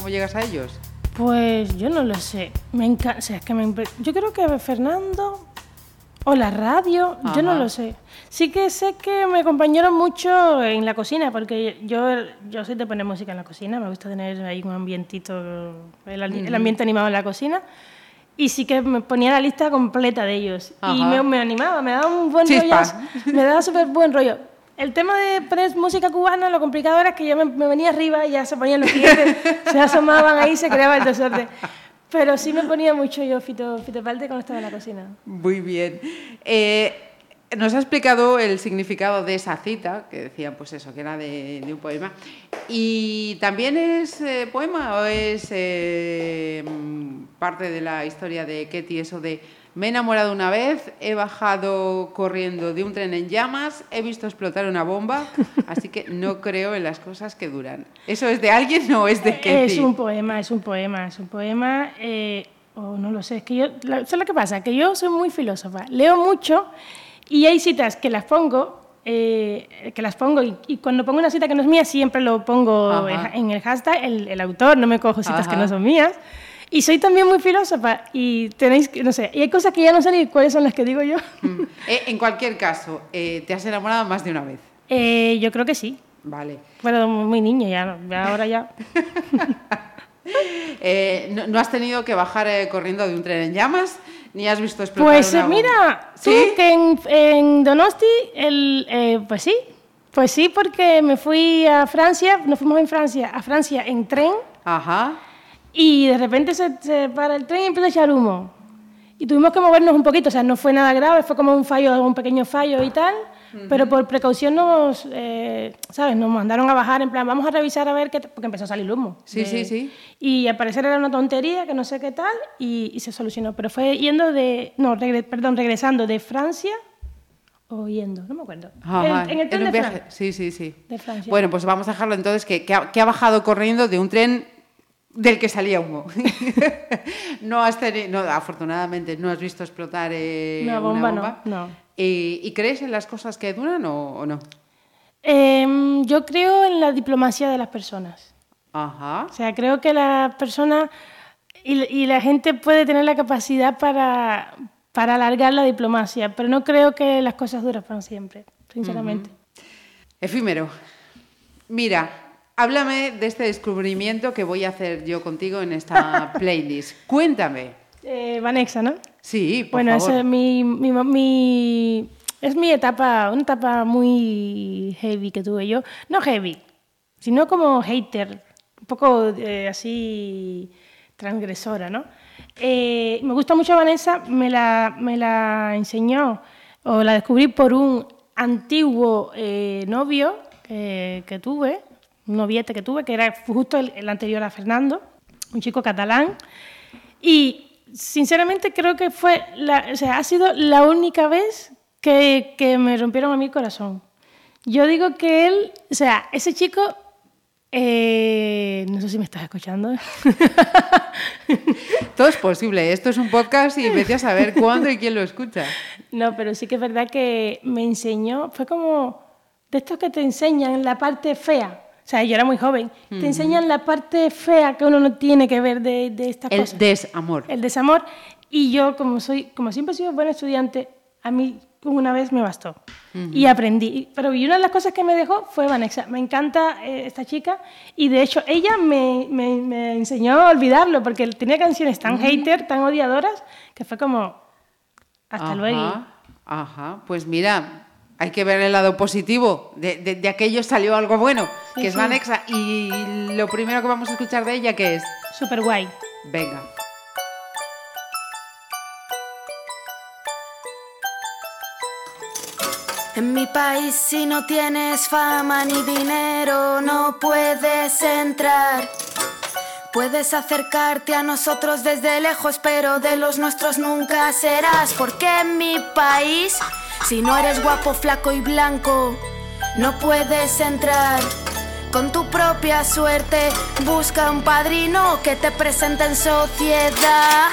¿Cómo, llegas a ellos? Pues yo no lo sé. Me encanta. es que me Yo creo que Fernando o la radio, yo no lo sé. Sí que sé que me acompañaron mucho en la cocina, porque yo, yo soy de poner música en la cocina, me gusta tener ahí un ambientito, el, ambiente animado en la cocina. Y sí que me ponía la lista completa de ellos. Y me, me animaba, me daba un buen Chispa. rollo. Me daba súper buen rollo. El tema de poner música cubana, lo complicado era que yo me, me venía arriba y ya se ponían los clientes, se asomaban ahí se creaba el desorden. Pero sí me ponía mucho yo Fito, Fito Palte cuando estaba en la cocina. Muy bien. Eh, nos ha explicado el significado de esa cita, que decía, pues eso, que era de, de un poema. ¿Y también es eh, poema o es eh, parte de la historia de Ketty, eso de me he enamorado una vez, he bajado corriendo de un tren en llamas, he visto explotar una bomba, así que no creo en las cosas que duran. ¿Eso es de alguien o es de Ketty? Es un poema, es un poema, es un poema. eh, o no lo sé, es que yo. ¿Sabes lo que pasa? Que yo soy muy filósofa. Leo mucho y hay citas que las pongo. eh, que las pongo y, y cuando pongo una cita que no es mía siempre lo pongo Ajá. en, el hashtag el, el autor no me cojo citas que Ajá. no son mías y soy también muy filósofa y tenéis no sé y hay cosas que ya no sé ni cuáles son las que digo yo Mm. Eh, en cualquier caso, eh, ¿te has enamorado más de una vez? Eh, yo creo que sí Vale. bueno muy niña ya, ahora ya Eh, no, no has tenido que bajar eh, corriendo de un tren en llamas? ¿Ni has visto explotar Pues una mira, tú ¿Sí? que en, en Donosti, el, eh, pues sí, pues sí, porque me fui a Francia, nos fuimos en Francia, a Francia en tren Ajá. Y de repente se, se para el tren y empieza a echar humo. Y tuvimos que movernos un poquito, o sea, no fue nada grave, fue como un fallo, un pequeño fallo y tal, pero por precaución nos, eh, ¿sabes? Nos mandaron a bajar en plan, vamos a revisar a ver qué, t-", porque empezó a salir humo. Sí, sí, sí. Y al parecer era una tontería, que no sé qué tal, y, y se solucionó. Pero fue yendo de, no, regre- perdón, regresando de Francia o yendo, no me acuerdo. Ajá, En- en el tren un de viaje. Fran- Sí, sí, sí. de Francia. Bueno, pues vamos a dejarlo entonces que, que ha, que ha bajado corriendo de un tren del que salía humo. no has tenido, no, afortunadamente no has visto explotar eh, Una bomba, no, no. ¿Y, y crees en las cosas que duran o, o no? Em, yo creo en la diplomacia de las personas. Ajá. O sea, creo que la persona y, y la gente puede tener la capacidad para, para alargar la diplomacia, pero no creo que las cosas duren para siempre, sinceramente. Efímero. Mira, háblame de este descubrimiento que voy a hacer yo contigo en esta playlist. Cuéntame. Eh, Vanexa, ¿no? Sí, por Bueno, favor. esa es mi, mi, mi- es mi etapa, una etapa muy heavy que tuve yo. No heavy, sino como hater, un poco eh, así transgresora, ¿no? Eh, me gusta mucho Vanessa, me la, me la enseñó o la descubrí por un antiguo eh, novio eh, que tuve, un noviete que tuve, que era justo el, el anterior a Fernando, un chico catalán. Y sinceramente creo que fue, la, o sea, ha sido la única vez que, que me rompieron a mí el corazón. Yo digo que él, o sea, ese chico, eh, no sé si me estás escuchando. Todo es posible. Esto es un podcast y vete a saber cuándo y quién lo escucha. No, pero sí que es verdad que me enseñó, fue como de estos que te enseñan la parte fea. O sea, yo era muy joven. Te enseñan la parte fea que uno no tiene que ver de, de estas El cosas. desamor. el desamor. Y yo, como soy, como siempre he sido buen estudiante, a mí una vez me bastó. Y aprendí. Pero y una de las cosas que me dejó fue Vanessa. Me encanta eh, esta chica. Y de hecho, ella me, me- me enseñó a olvidarlo, porque tenía canciones tan hater, tan odiadoras, que fue como. Hasta Ajá, luego. Ajá, pues mira, hay que ver el lado positivo. De, de- de aquello salió algo bueno, Sí, que es sí. Vanexa. Y lo primero que vamos a escuchar de ella, que es? Súper guay. Venga. En mi país si no tienes fama ni dinero no puedes entrar. Puedes acercarte a nosotros desde lejos, pero de los nuestros nunca serás. Porque en mi país, si no eres guapo, flaco y blanco, no puedes entrar. Con tu propia suerte, busca un padrino que te presente en sociedad.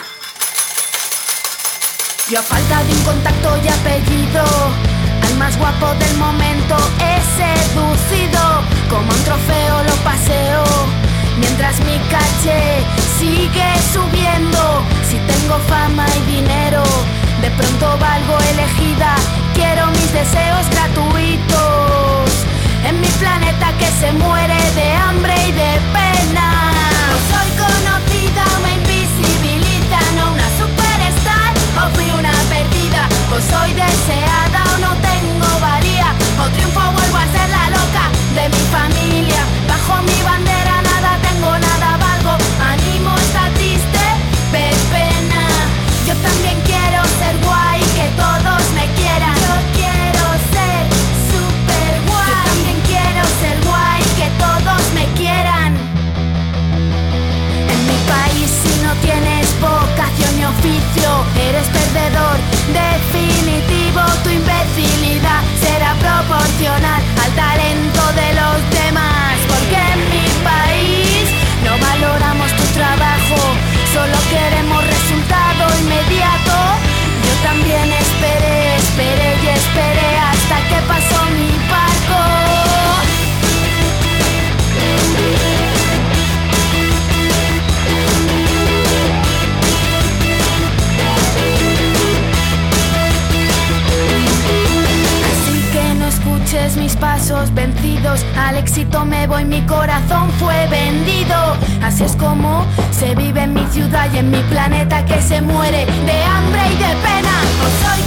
Yo a falta de un contacto y apellido, al más guapo del momento he seducido. Como un trofeo lo paseo, mientras mi caché sigue subiendo. Si tengo fama y dinero, de pronto valgo elegida. Quiero mis deseos gratuitos. En mi planeta que se muere de hambre y de pena. No soy conocida, me invisibilizan, no una superstar o fui una perdida. O soy deseada o no tengo valía. O triunfo vuelvo a ser la loca de mi familia. Bajo mi bandera nada tengo, nada valgo. Animo está triste, ver pena. Yo también no tienes vocación ni oficio, eres perdedor. Definitivo, tu imbecilidad será proporcional Al éxito me voy, mi corazón fue vendido. Así es como se vive en mi ciudad y en mi planeta que se muere de hambre y de pena. Soy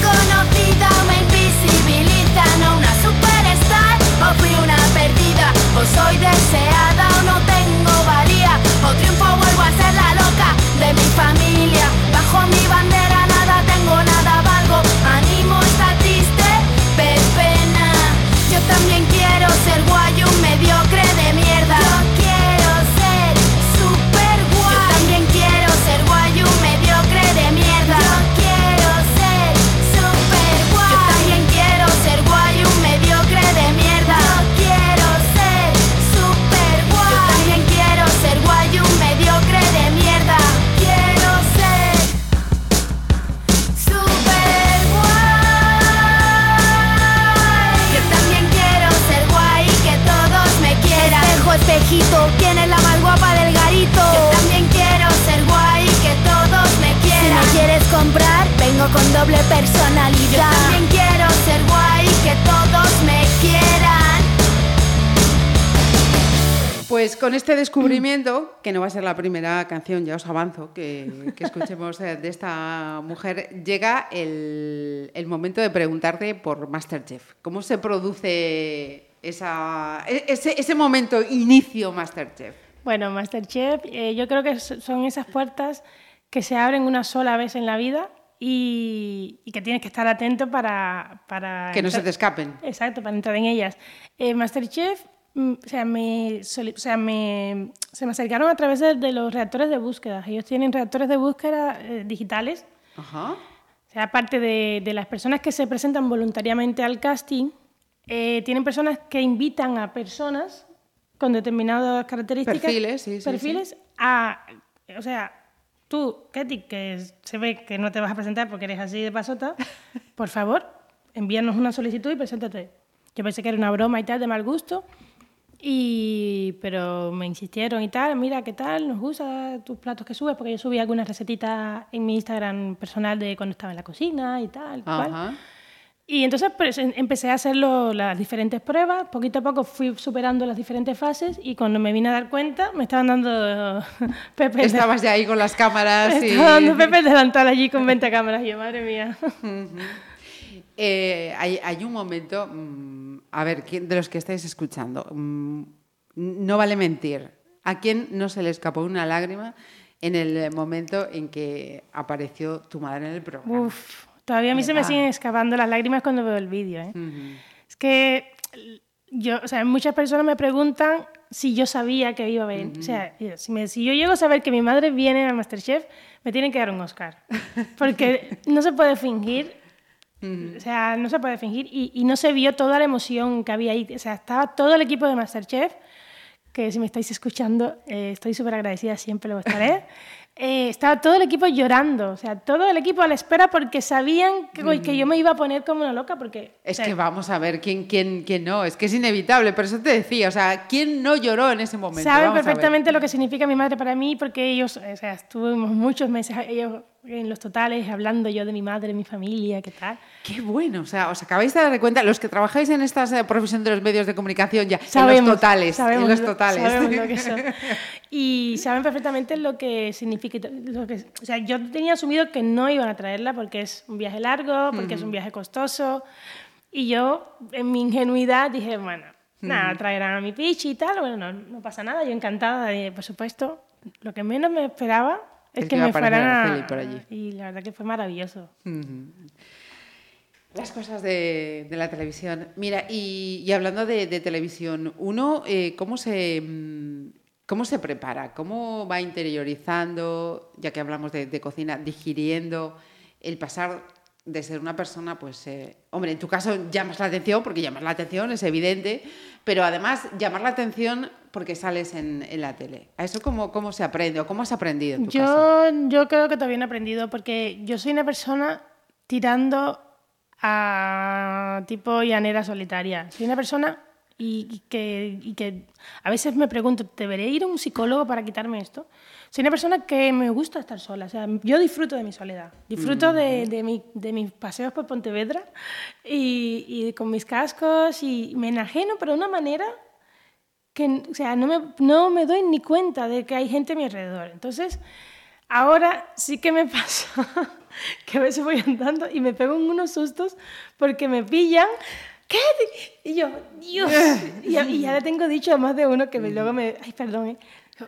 este descubrimiento, que no va a ser la primera canción, ya os avanzo, que, que escuchemos eh, de esta mujer, llega el, el momento de preguntarte por Masterchef. ¿Cómo se produce esa, e- ese, ese momento, inicio Masterchef? Bueno, Masterchef, eh, yo creo que son esas puertas que se abren una sola vez en la vida y, y que tienes que estar atento para... para Que no se te escapen. Exacto, para entrar en ellas. Eh, Masterchef, o sea, me, o sea, me, se me acercaron a través de, de los reactores de búsqueda. Ellos tienen reactores de búsqueda eh, digitales. Ajá. O sea, aparte de, de las personas que se presentan voluntariamente al casting, eh, tienen personas que invitan a personas con determinadas características. Perfiles, sí, sí, perfiles a. O sea, tú, Katy, que se ve que no te vas a presentar porque eres así de pasota, por favor, envíanos una solicitud y preséntate. Yo pensé que era una broma y tal, de mal gusto. Y, pero me insistieron y tal, mira qué tal, nos gusta tus platos que subes, porque yo subí algunas recetitas en mi Instagram personal de cuando estaba en la cocina y tal. cual. Ajá. Y entonces pues, em- empecé a hacer lo- las diferentes pruebas, poquito a poco fui superando las diferentes fases y cuando me vine a dar cuenta me estaban dando Pepe. de- Estabas ya ahí con las cámaras me y... estaba dando Pepe delantal allí con 20 cámaras y yo, madre mía. Eh, hay, hay un momento, mm, a ver, ¿quién- de los que estáis escuchando, mm, no vale mentir. ¿A quién no se le escapó una lágrima en el momento en que apareció tu madre en el programa? Uf, todavía a mí se me siguen escapando las lágrimas cuando veo el vídeo. ¿eh? Ujú. Es que yo, o sea, muchas personas me preguntan si yo sabía que iba a ver. O sea, si, me- si yo llego a saber que mi madre viene al Masterchef, me tienen que dar un Oscar. Porque no se puede fingir. O sea, no se puede fingir. Y, y no se vio toda la emoción que había ahí. O sea, estaba todo el equipo de Masterchef, que si me estáis escuchando, eh, estoy súper agradecida, siempre lo estaré. Eh, estaba todo el equipo llorando, o sea, todo el equipo a la espera porque sabían que, que yo me iba a poner como una loca, porque... Es o sea, que vamos a ver quién, quién, quién no, es que es inevitable, pero eso te decía, o sea, ¿quién no lloró en ese momento? Vamos ver. perfectamente lo que significa mi madre para mí, porque ellos, o sea, estuvimos muchos meses ellos en los totales hablando yo de mi madre, mi familia, qué tal. Qué bueno, o sea, os acabáis de dar cuenta, los que trabajáis en esta eh, profesión de los medios de comunicación ya, en Sabemos, los totales, sabemos en los lo- totales. sabemos lo que son. Y saben perfectamente lo que significa. Lo que, o sea, yo tenía asumido que no iban a traerla porque es un viaje largo, porque es un viaje costoso. Y yo, en mi ingenuidad, dije, bueno, nada, traerán a mi pichi y tal. Bueno, no, no pasa nada, yo encantada, de, por supuesto. Lo que menos me esperaba es que, me a... Por allí. Y la verdad que fue maravilloso. Las cosas de, de la televisión. Mira, y, y hablando de, de televisión, uno, eh, ¿cómo, se, mm, ¿cómo se prepara? ¿Cómo va interiorizando, ya que hablamos de, de cocina, digiriendo el pasar de ser una persona, pues, eh, hombre, en tu caso llamas la atención, porque llamas la atención, es evidente, pero además llamar la atención porque sales en, en la tele. ¿A eso cómo, cómo se aprende o cómo has aprendido en tu? Yo, yo creo que no he aprendido porque yo soy una persona tirando a tipo llanera solitaria. Soy una persona y, que, y que a veces me pregunto, ¿deberé ir a un psicólogo para quitarme esto? Soy una persona que me gusta estar sola. O sea, yo disfruto de mi soledad. Disfruto de, de, mi- de mis paseos por Pontevedra y, y con mis cascos y me enajeno, pero de una manera que o sea, no, me, no me doy ni cuenta de que hay gente a mi alrededor. Entonces, ahora sí que me pasa que a veces voy andando y me pego en unos sustos porque me pillan. ¿Qué? Y yo, Dios. Y ya, y ya le tengo dicho a más de uno que me, luego me. Ay, perdón. ¿eh?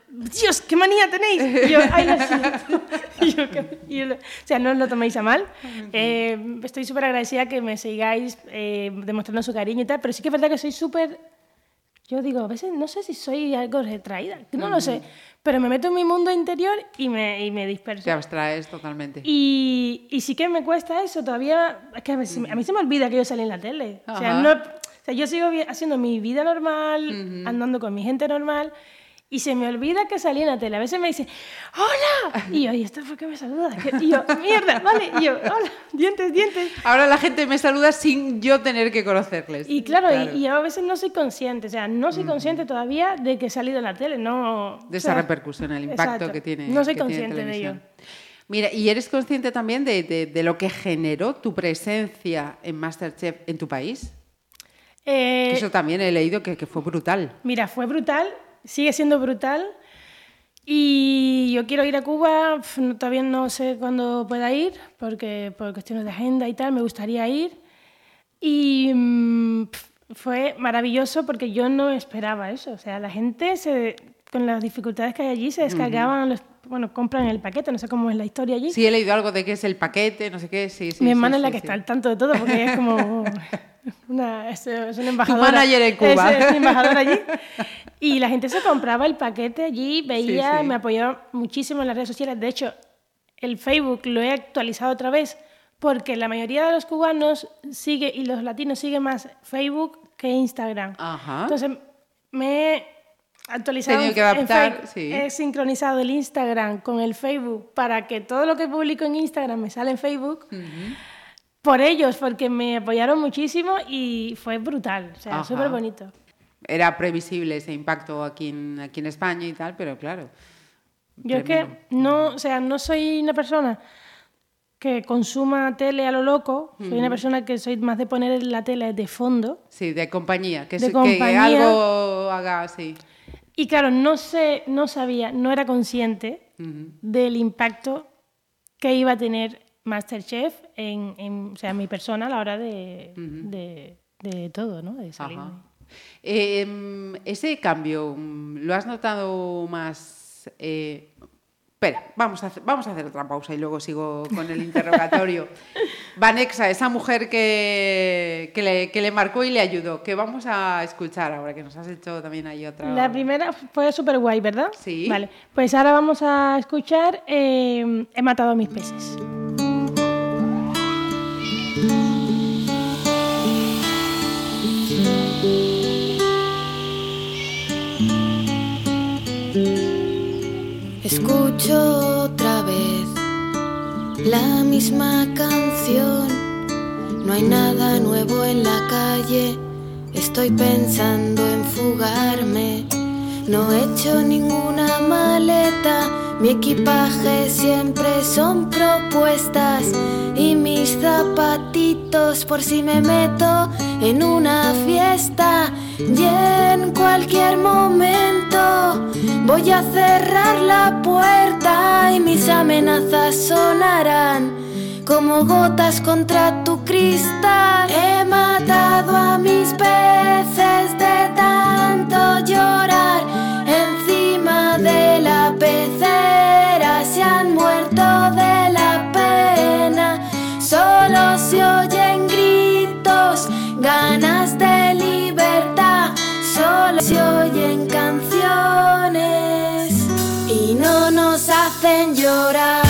Dios, qué manía tenéis. Y yo, ay, lo siento. Y yo, y yo o sea, no os lo toméis a mal. Eh, estoy súper agradecida que me sigáis eh, demostrando su cariño y tal, pero sí que es verdad que soy súper yo digo, a veces no sé si soy algo retraída, no lo sé, pero me meto en mi mundo interior y me, y me disperso. Te abstraes totalmente. Y, y sí que me cuesta eso, todavía, es que a, veces- a mí se me olvida que yo salí en la tele. O sea, no, o sea, yo sigo haciendo mi vida normal, andando con mi gente normal, y se me olvida que salí en la tele. A veces me dice, ¡Hola! Y yo, ¿y esto por qué me saluda? Y yo, ¡mierda! Vale. Y yo, ¡Hola! Dientes, dientes. Ahora la gente me saluda sin yo tener que conocerles. Y claro, Y, y yo a veces no soy consciente, o sea, no soy consciente todavía de que he salido en la tele, no... de o esa sea, repercusión, el impacto exacto, que tiene. No soy que consciente de ello. Mira, ¿y eres consciente también de, de- de lo que generó tu presencia en Masterchef en tu país? Eh, Que Eso también he leído que, que fue brutal. Mira, fue brutal, sigue siendo brutal. Y yo quiero ir a Cuba, todavía no sé cuándo pueda ir, porque por cuestiones de agenda y tal, me gustaría ir. Y mm, fue maravilloso porque yo no esperaba eso. O sea, la gente, se, con las dificultades que hay allí, se descargaban, los, bueno, compran el paquete, no sé cómo es la historia allí. Sí, he leído algo de que es el paquete, no sé qué, sí, sí. Mi sí, hermana sí, es la sí. que está al tanto de todo porque ella es como una, es, es una embajadora. manager en Cuba. Es, es embajadora allí. Y la gente se compraba el paquete allí, veía, Sí, sí. me apoyó muchísimo en las redes sociales. De hecho, el Facebook lo he actualizado otra vez porque la mayoría de los cubanos sigue y los latinos siguen más Facebook que Instagram. Ajá. Entonces me he actualizado Tenido que adaptar, sí. He sincronizado el Instagram con el Facebook para que todo lo que publico en Instagram me sale en Facebook. Por ellos, porque me apoyaron muchísimo y fue brutal, o sea, súper bonito. Era previsible ese impacto aquí en, aquí en España y tal, pero claro. Yo es que no, o sea, no soy una persona que consuma tele a lo loco, soy una persona que soy más de poner la tele de fondo. Sí, de compañía, que, De se- que compañía. algo haga así. Y claro, no sé, no sabía, no era consciente del impacto que iba a tener Masterchef en, en, o sea, mi persona a la hora de, de, de todo, ¿no? De salir. Ajá. Eh, em, ese cambio, mm, ¿lo has notado más? eh, espera, vamos a, hacer, vamos a hacer otra pausa y luego sigo con el interrogatorio. Vanexa, esa mujer que, que, le, que le marcó y le ayudó, que vamos a escuchar ahora, que nos has hecho también ahí otra. La primera fue súper guay, ¿verdad? Sí. Vale, pues ahora vamos a escuchar eh, He matado a mis peces. Escucho otra vez la misma canción. No hay nada nuevo en la calle. Estoy pensando en fugarme. No he hecho ninguna maleta. Mi equipaje siempre son propuestas. Y mis zapatitos por si me meto en una fiesta. Y en cualquier momento voy a cerrar la puerta y mis amenazas sonarán como gotas contra tu cristal. He matado a mis peces de tanto llorar encima de la pecera. Se han muerto de la pena. Solo se oyen gritos, ganas de libertad. Solo se oyen canciones y no nos hacen llorar.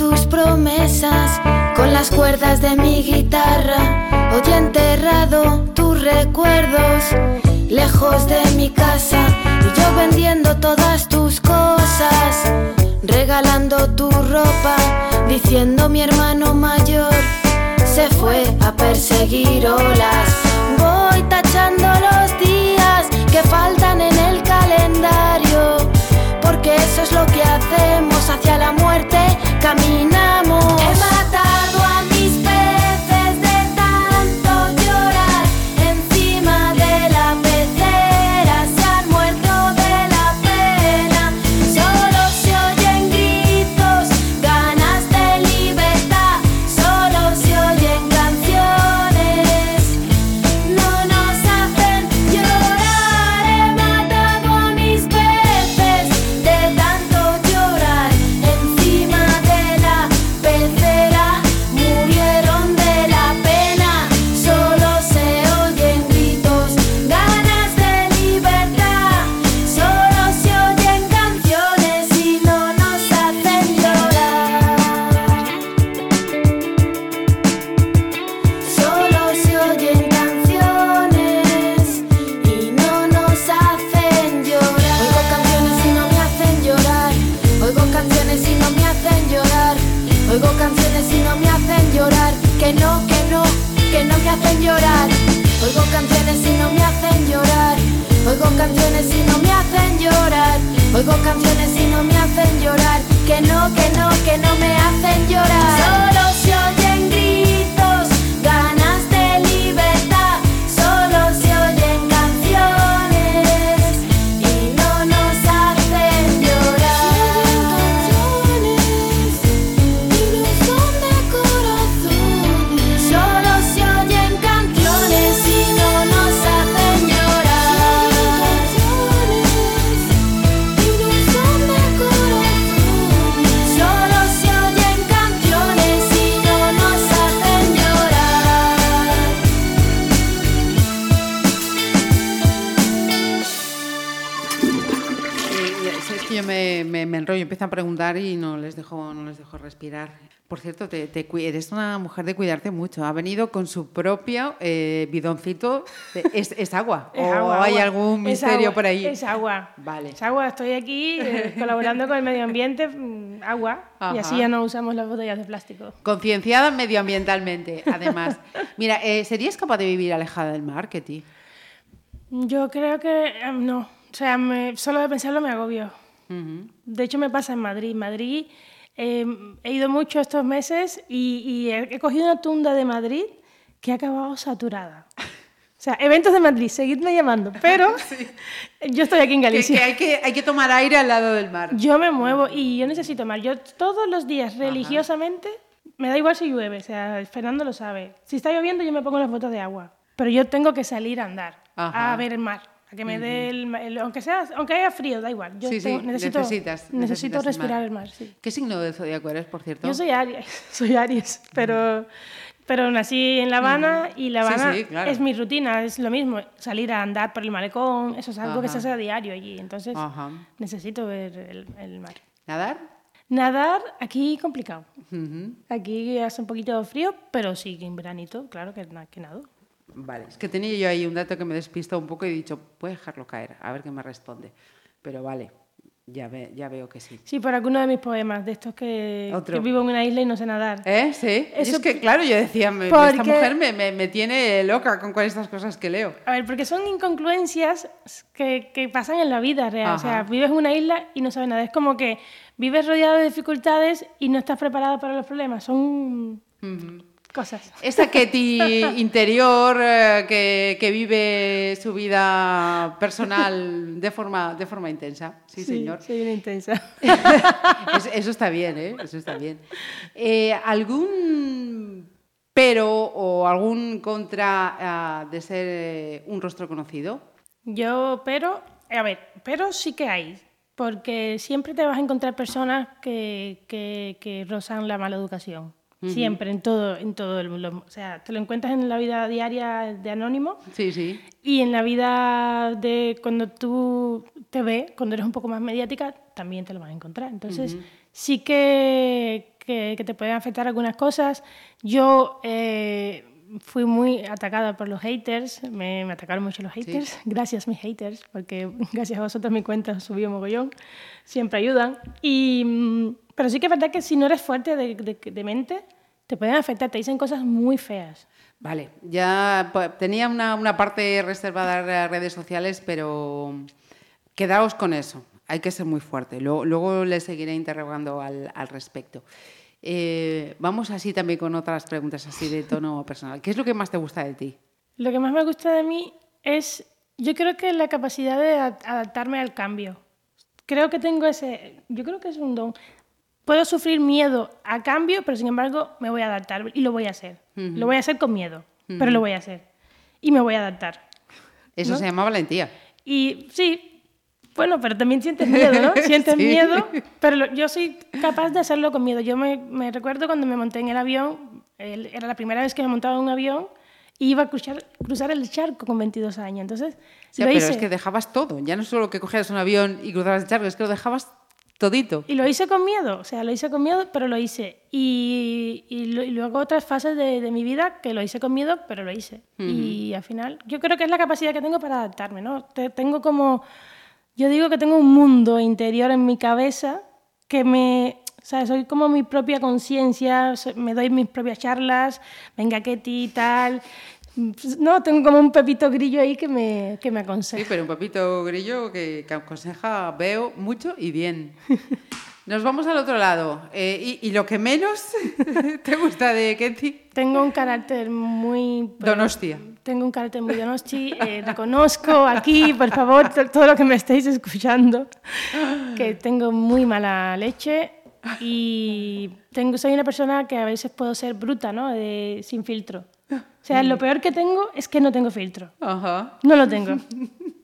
Tus promesas con las cuerdas de mi guitarra. Hoy he enterrado tus recuerdos lejos de mi casa. Y yo vendiendo todas tus cosas, regalando tu ropa, diciendo mi hermano mayor se fue a perseguir olas. Cierto, te, te cui- eres una mujer de cuidarte mucho. Ha venido con su propio eh, bidoncito. de- ¿Es, es agua? Es ¿O agua, hay agua. algún misterio agua, por ahí? Es agua. Vale. Es agua, estoy aquí eh, colaborando con el medio ambiente, mm, agua, Ajá. y así ya no usamos las botellas de plástico. Concienciada medioambientalmente, además. Mira, eh, ¿serías capaz de vivir alejada del mar, Ketty? Yo creo que eh, no. O sea, me- solo de pensarlo me agobio. De hecho, me pasa en Madrid. Madrid, eh, he ido mucho estos meses y, y he, cogido una tunda de Madrid que ha acabado saturada. O sea, eventos de Madrid, seguidme llamando. Pero yo estoy aquí en Galicia. que hay que hay que tomar aire al lado del mar. Yo me muevo y yo necesito mar. Yo todos los días, religiosamente, me da igual si llueve. O sea, Fernando lo sabe. Si está lloviendo, yo me pongo las botas de agua. Pero yo tengo que salir a andar, Ajá. a ver el mar. A que me dé el, aunque sea, aunque haya frío, da igual. Yo Sí, necesito, necesitas- necesito necesitas el respirar mar. el mar. sí. ¿Qué signo del zodiaco eres, por cierto? Yo soy Aries, soy Aries, pero, pero nací en La Habana y La Habana sí, claro. es mi rutina, es lo mismo, salir a andar por el malecón, eso es algo que se hace a diario allí, entonces Ajá. necesito ver el, el mar. ¿Nadar? Nadar aquí complicado, aquí hace un poquito de frío, pero sí que en veranito, claro que, que nado. Vale, es que tenía yo ahí un dato que me despista un poco y he dicho, voy a dejarlo caer, a ver qué me responde. Pero vale, ya, ve- ya veo que sí. Sí, por alguno de mis poemas, de estos que, que vivo en una isla y no sé nadar. ¿Eh? Sí. Eso- es que, claro, yo decía, me- esta mujer me, me- me tiene loca con, estas cosas que leo. A ver, porque son incongruencias que, que pasan en la vida real. O sea, vives en una isla y no sabes nada. Es como que vives rodeado de dificultades y no estás preparado para los problemas. Son cosas. Esa Ketty interior eh, que, que vive su vida personal de forma, de forma intensa. Sí, señor. Soy una intensa. Es- eso está bien, ¿eh? Eso está bien. Eh, ¿Algún pero o algún contra ah, de ser eh, un rostro conocido? Yo, pero, a ver, pero sí que hay. Porque siempre te vas a encontrar personas que, que, que rozan la mala educación. Siempre, en todo, en todo el mundo. O sea, te lo encuentras en la vida diaria de anónimo Sí, sí. Y en la vida de cuando tú te ves, cuando eres un poco más mediática, también te lo vas a encontrar. Entonces, sí que, que, que te pueden afectar algunas cosas. Yo eh, fui muy atacada por los haters, me, me atacaron mucho los haters. Gracias, mis haters, porque gracias a vosotros mi cuenta subió mogollón. Siempre ayudan. Y, mm, pero sí que es verdad que si no eres fuerte de, de- de mente, te pueden afectar, te dicen cosas muy feas. Vale, ya tenía una, una parte reservada a redes sociales, pero quedaos con eso. Hay que ser muy fuerte. Luego, luego le seguiré interrogando al, al respecto. Eh, vamos así también con otras preguntas así de tono personal. ¿Qué es lo que más te gusta de ti? Lo que más me gusta de mí es, yo creo que la capacidad de adaptarme al cambio. Creo que tengo ese, yo creo que es un don. Puedo sufrir miedo a cambio, pero sin embargo me voy a adaptar y lo voy a hacer. Lo voy a hacer con miedo, pero lo voy a hacer. Y me voy a adaptar. Eso ¿No? se llama valentía. Y sí, bueno, pero también sientes miedo, ¿no? Sientes Sí. miedo, pero lo- yo soy capaz de hacerlo con miedo. Yo me, recuerdo cuando me monté en el avión, el- era la primera vez que me montaba en un avión, y iba a cruzar, cruzar el charco con 22 años. Entonces, Ya, lo pero hice. es que dejabas todo. Ya no solo que cogieras un avión y cruzabas el charco, es que lo dejabas todito. Y lo hice con miedo, o sea, lo hice con miedo, pero lo hice. Y, y lo- y luego otras fases de, de mi vida que lo hice con miedo, pero lo hice. Y al final, yo creo que es la capacidad que tengo para adaptarme, ¿no? Te- tengo como, yo digo que tengo un mundo interior en mi cabeza que me, o sea, soy como mi propia conciencia, me doy mis propias charlas, venga Ketty, tal. Pues, No, tengo como un pepito grillo ahí que me, que me aconseja. Sí, pero un papito grillo que, que aconseja, veo mucho y bien. Nos vamos al otro lado. Eh, y, y lo que menos te gusta de Ketty? Tengo un carácter muy... Donostia. Tengo un carácter muy donosti. eh, reconozco aquí, por favor, to- todo lo que me estáis escuchando, que tengo muy mala leche y tengo, soy una persona que a veces puedo ser bruta, ¿no? De- sin filtro. O sea, lo peor que tengo es que no tengo filtro. Ajá. No lo tengo.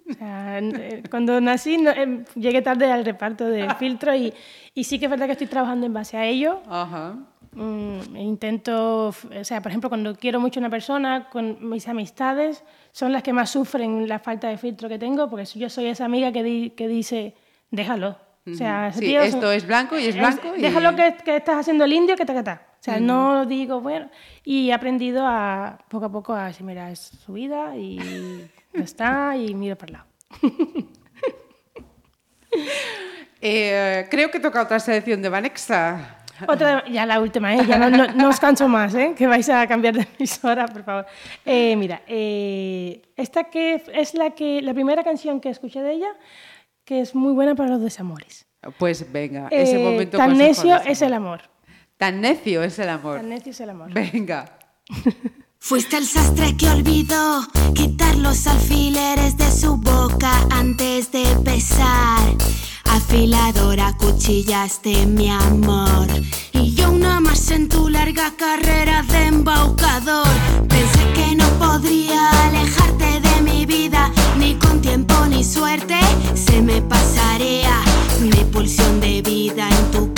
O sea, eh, cuando nací no- eh, llegué tarde al reparto de filtro y, y sí que es verdad que estoy trabajando en base a ello. Ajá. Mm, e intento, o sea, por ejemplo, cuando quiero mucho a una persona, con mis amistades son las que más sufren la falta de filtro que tengo, porque yo soy esa amiga que, di- que dice, déjalo. O sea, Sí, tío esto es blanco y es blanco y- Déjalo que, que estás haciendo el indio, que ta, que ta. O sea, no digo, bueno, y he aprendido a, poco a poco a decir, mira, es su vida y ya está, y miro para el lado. Eh, creo que toca otra selección de Vanexa. Otra, ya la última, ¿eh? ya no, no- no os canso más, ¿eh? que vais a cambiar de emisora, por favor. Eh, mira, eh, esta que es la, que, la primera canción que escuché de ella, que es muy buena para los desamores. Pues venga, ese momento tan necio es el amor. Tan necio es el amor. Tan necio es el amor. Venga. Fuiste el sastre que olvidó quitar los alfileres de su boca antes de besar. Afiladora cuchillaste mi amor. Y yo una más en tu larga carrera de embaucador. Pensé que no podría alejarte de mi vida, ni con tiempo ni suerte. Se me pasaría mi pulsión de vida en tu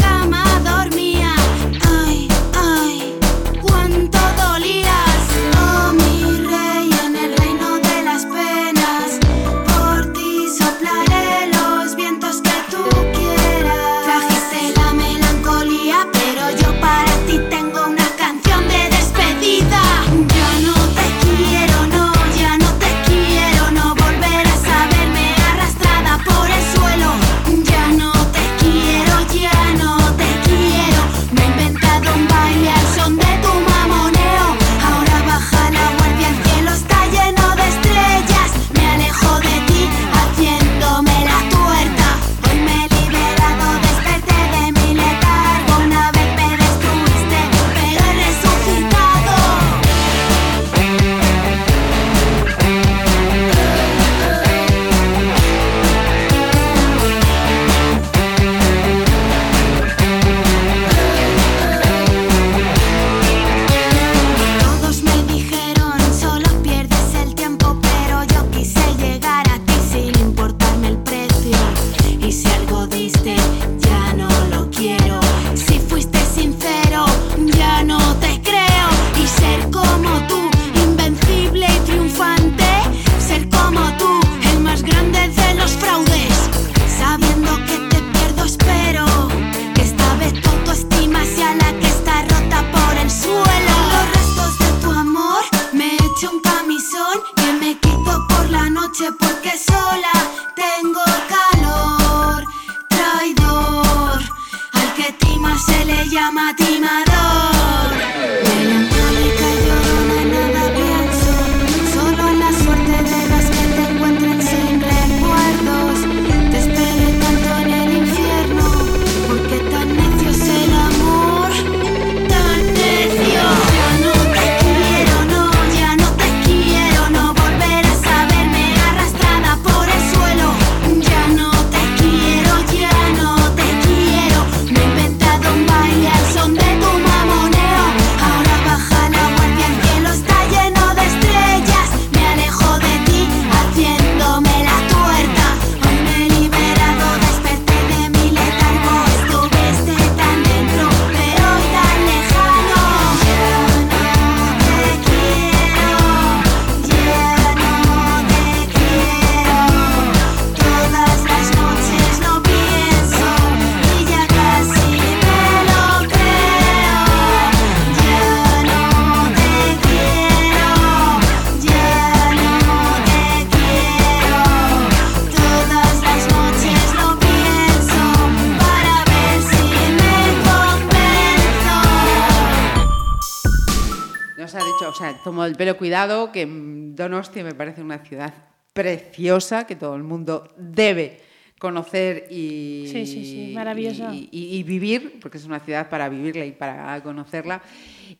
que Donostia me parece una ciudad preciosa que todo el mundo debe conocer y, Sí, sí, sí, maravillosa. y, y- y vivir, porque es una ciudad para vivirla y para conocerla.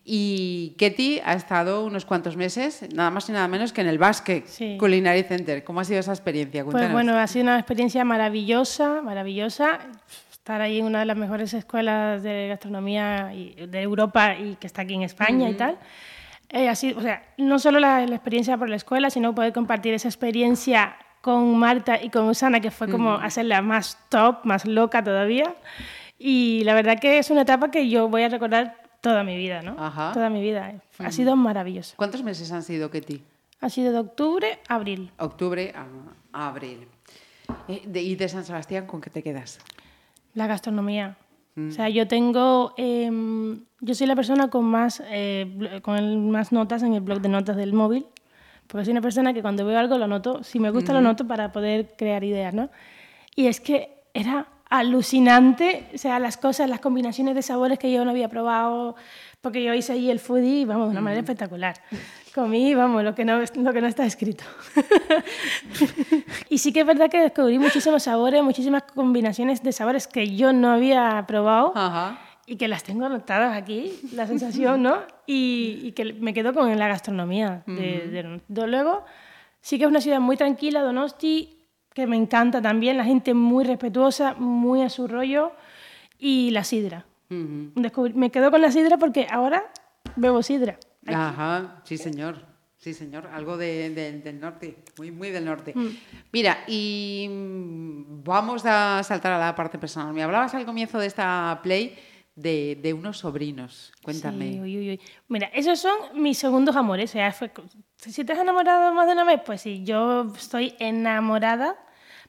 Y Ketty ha estado unos cuantos meses, nada más y nada menos que en el Basque. Culinary Center. ¿Cómo ha sido esa experiencia? Pues Cuéntanos. bueno, ha sido una experiencia maravillosa, maravillosa. Estar ahí en una de las mejores escuelas de gastronomía de Europa y que está aquí en España y tal. Eh, sido, o sea, no solo la, la experiencia por la escuela, sino poder compartir esa experiencia con Marta y con Usana, que fue como hacerla más top, más loca todavía. Y la verdad que es una etapa que yo voy a recordar toda mi vida, ¿no? Ajá. Toda mi vida. Ha sido maravilloso. ¿Cuántos meses han sido, Ketty? Ha sido de octubre a abril. Octubre a, a abril. Eh, ¿Y de San Sebastián con qué te quedas? La gastronomía. O sea, yo tengo, em, yo soy la persona con más, eh, con el- más notas en el blog de notas del móvil, porque soy una persona que cuando veo algo lo noto, si me gusta lo noto para poder crear ideas, ¿no? Y es que era alucinante, o sea, las cosas, las combinaciones de sabores que yo no había probado, porque yo hice ahí el foodie, vamos, de una manera espectacular. Comí, vamos, lo que no, lo que no está escrito. y sí que es verdad que descubrí muchísimos sabores, muchísimas combinaciones de sabores que yo no había probado Ajá. y que las tengo anotadas aquí, la sensación, ¿no? Y, y que me quedo con la gastronomía. De, de- de- luego, sí que es una ciudad muy tranquila, Donosti, que me encanta también, la gente muy respetuosa, muy a su rollo, y la sidra. Ujú. Descubrí- me quedo con la sidra porque ahora bebo sidra. Ajá, sí señor, sí señor, algo de- de- del norte, muy, muy del norte. Mm. Mira, y mm, vamos a saltar a la parte personal. Me hablabas al comienzo de esta play de, de unos sobrinos, cuéntame. Sí, uy, uy, uy. Mira, esos son mis segundos amores. O sea, fue- si te has enamorado más de una vez, pues sí, yo estoy enamorada,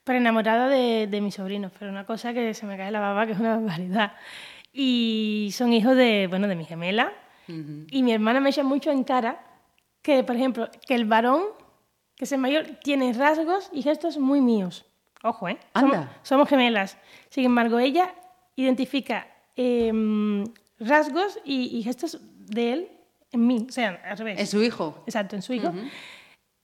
pero enamorada de, de mis sobrinos. Pero una cosa que se me cae la baba, que es una barbaridad. Y son hijos de, bueno, de mi gemela. Y mi hermana me echa mucho en cara que, por ejemplo, que el varón, que es el mayor, tiene rasgos y gestos muy míos. Ojo, ¿eh? Somos, Anda. somos gemelas. Sin embargo, ella identifica em, rasgos y, y gestos de él en mí. O sea, al revés. ¿En su hijo? Exacto, en su hijo.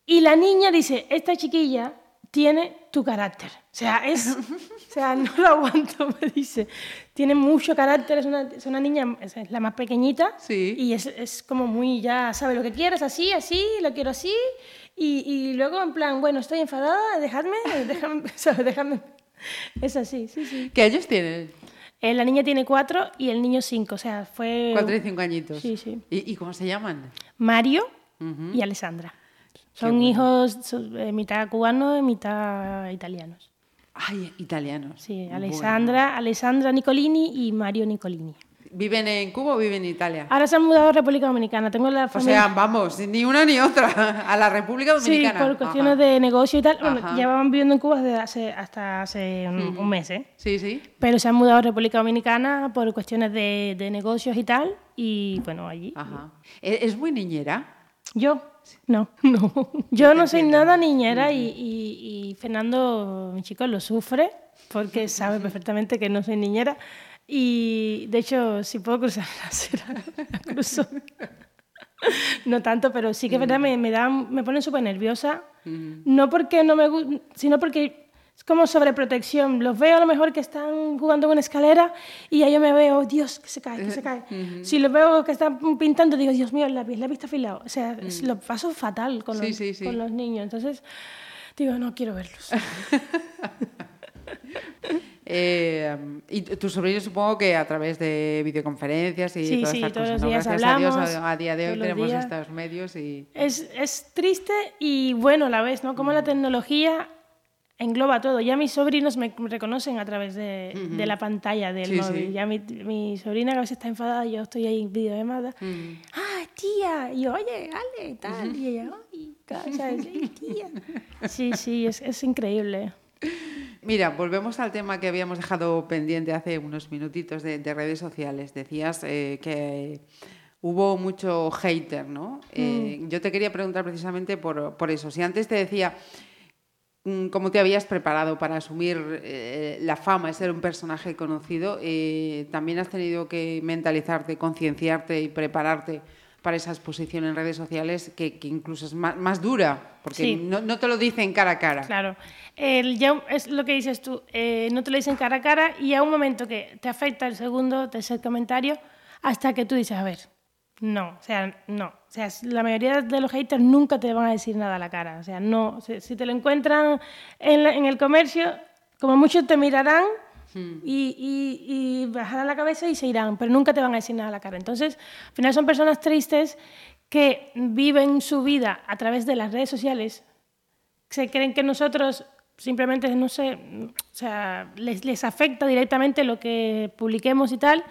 Y la niña dice, esta chiquilla tiene tu carácter. O sea, es, o sea, no lo aguanto, me dice. Tiene mucho carácter, es una, es una niña, es la más pequeñita. Sí. Y es, es como muy, ya sabe lo que quieres, así, así, lo quiero así. Y, y luego en plan, bueno, estoy enfadada, dejadme, ¿sabes? dejadme. Es así, sí, sí. ¿Qué años tienen? Eh, la niña tiene cuatro y el niño cinco, o sea, fue... Cuatro y cinco añitos. Sí, sí. ¿Y, y cómo se llaman? Mario y Alessandra. Son bueno. hijos son, eh, mitad cubanos y mitad italianos. Ay, italianos. Sí, Bueno. Alessandra, Alessandra Nicolini y Mario Nicolini. ¿Viven en Cuba o viven en Italia? Ahora se han mudado a República Dominicana. Tengo la O familia... sea, vamos, ni una ni otra, a la República sí, Dominicana. por cuestiones Ajá. de negocio y tal. Bueno, Ajá. llevaban viviendo en Cuba desde hace, hasta hace un, un mes, ¿eh? Sí, sí. Pero se han mudado a República Dominicana por cuestiones de, de negocios y tal. Y bueno, allí. Ajá. ¿E- ¿Es muy niñera? Yo, no, no. Yo no soy nada niñera y, y- y Fernando, mi chico, lo sufre porque sabe perfectamente que no soy niñera. Y de hecho, si puedo cruzar la acera, la cruzo. No tanto, pero sí que es verdad, me, me, dan, me ponen súper nerviosa. No porque no me guste, sino porque es como sobreprotección. Los veo a lo mejor que están jugando con escalera y ya yo me veo, Dios, que se cae, que se cae. Si los veo que están pintando, digo, Dios mío, el lápiz, el lápiz está afilado. O sea, es- lo paso fatal con, Sí, los, sí, sí. con los niños. Entonces, digo, no quiero verlos. Eh, y tus sobrinos supongo que a través de videoconferencias y Sí, todas sí, estas todos cosas, los ¿no? días Gracias a Dios, hablamos, a, a día de hoy tenemos días. estos medios y... Es, es triste y bueno a la vez, ¿no? Como la tecnología engloba todo. Ya mis sobrinos me reconocen a través de, de la pantalla del Sí, móvil. sí. Ya mi, mi sobrina que a veces está enfadada, yo estoy ahí en videollamada. ¡Ah, tía! Y yo, oye, Ale, tal. Y ella, ¡ay! tal, ¿sabes? "Sí, tía! Sí, sí, es, es increíble. Mira, volvemos al tema que habíamos dejado pendiente hace unos minutitos de, de redes sociales. Decías eh, que hubo mucho hater, ¿no? Eh, Mm. Yo te quería preguntar precisamente por, por eso. Si antes te decía cómo te habías preparado para asumir eh, la fama de ser un personaje conocido, eh, también has tenido que mentalizarte, concienciarte y prepararte para esa exposición en redes sociales que, que incluso es más, más dura, porque Sí. no, no te lo dicen cara a cara. Claro. El, ya es lo que dices tú, eh, no te lo dicen cara a cara y a un momento que te afecta el segundo, tercer comentario, hasta que tú dices, a ver, no, o sea, no. O sea, la mayoría de los haters nunca te van a decir nada a la cara. O sea, no. Si, te lo encuentran en, la- en el comercio, como muchos te mirarán y, y- y bajarán la cabeza y se irán, pero nunca te van a decir nada a la cara. Entonces, al final son personas tristes que viven su vida a través de las redes sociales se creen que nosotros simplemente, no sé, o sea, les, les afecta directamente lo que publiquemos y tal,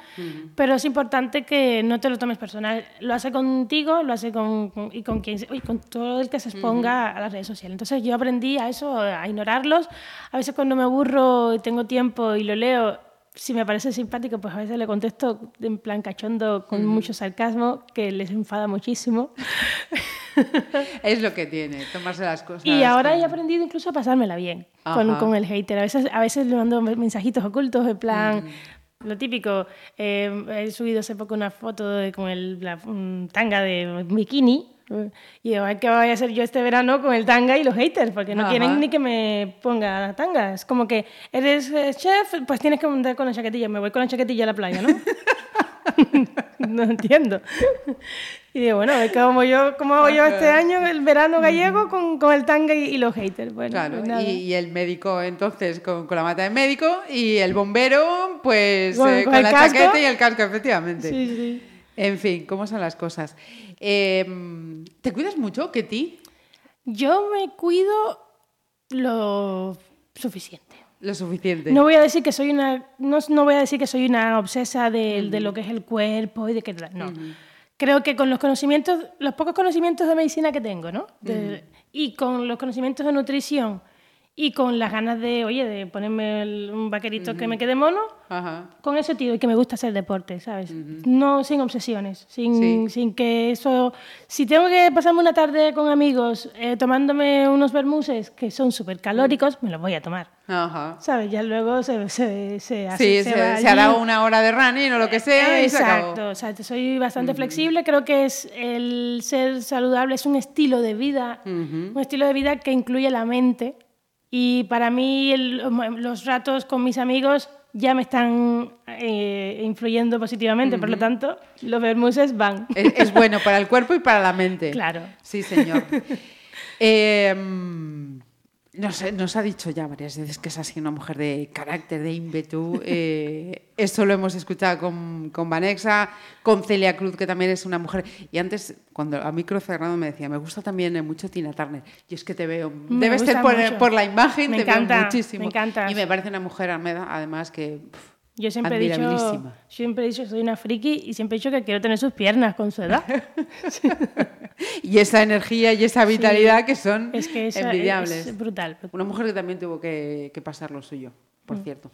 pero es importante que no te lo tomes personal. Lo hace contigo, lo hace con, con- y con quien y con todo el que se exponga a las redes sociales. Entonces yo aprendí a eso, a ignorarlos. A veces cuando me aburro y tengo tiempo y lo leo, si me parece simpático, pues a veces le contesto en plan cachondo con mucho sarcasmo, que les enfada muchísimo. Es lo que tiene, tomarse las cosas. Y ahora con- he aprendido incluso a pasármela bien con, con el hater. A veces, a veces le mando mensajitos ocultos, en plan, lo típico. eh, he subido hace poco una foto de- con el, la tanga de bikini. Y digo, "Ay, ¿qué voy a hacer yo este verano con el tanga y los haters? Porque no Ajá. quieren ni que me ponga la tanga. Es como que eres eh, chef, pues tienes que andar con la chaquetilla. Me voy con la chaquetilla a la playa, ¿no? no entiendo. Y digo, bueno, es como yo, ¿cómo hago yo este año el verano gallego con, con el tanga y, y los haters? Bueno, Claro, pues y, y el médico entonces con, con la mata de médico y el bombero pues Con- eh, con con, el la casco. chaqueta y el casco, efectivamente. Sí, sí. En fin, ¿cómo son las cosas? Eh, ¿Te cuidas mucho, Ketty? Yo me cuido lo suficiente. Lo suficiente. No voy a decir que soy una, no, no voy a decir que soy una obsesa de, de lo que es el cuerpo y de que no. Creo que con los conocimientos, los pocos conocimientos de medicina que tengo, ¿no? De- Y con los conocimientos de nutrición y con las ganas de, oye, de ponerme el- un vaquerito que me quede mono, Ajá. con eso, tío, y que me gusta hacer deporte, ¿sabes? No sin obsesiones, sin, Sí. sin que eso... Si tengo que pasarme una tarde con amigos eh, tomándome unos bermuses que son súper calóricos, me los voy a tomar, Ajá. ¿sabes? Ya luego se, se, se, Sí, hace- se, va se hará una hora de running o lo que sea y se acabó. Exacto, o sea, soy bastante flexible, creo que es el ser saludable es un estilo de vida, un estilo de vida que incluye la mente y para mí el- los ratos con mis amigos ya me están eh, influyendo positivamente, por lo tanto, los bermuses van. Es, es bueno para el cuerpo y para la mente. Claro. Sí, señor. Eh, mm, nos, nos ha dicho ya varias veces que es así una mujer de carácter, de ímpetu. Eh, esto lo hemos escuchado con, con Vanexa, con Celia Cruz, que también es una mujer. Y antes, cuando a micro cerrado me decía, me gusta también eh, mucho Tina Turner. Y es que te veo, Me debes ser por, por la imagen, Me te encanta, veo muchísimo. me encanta. Y me parece una mujer, además, que Yo siempre he dicho, siempre he dicho que soy una friki y siempre he dicho que quiero tener sus piernas con su edad. Y esa energía y esa vitalidad que son es que esa- envidiables. es brutal. Una mujer que también tuvo que, que pasar lo suyo, por Mm. cierto.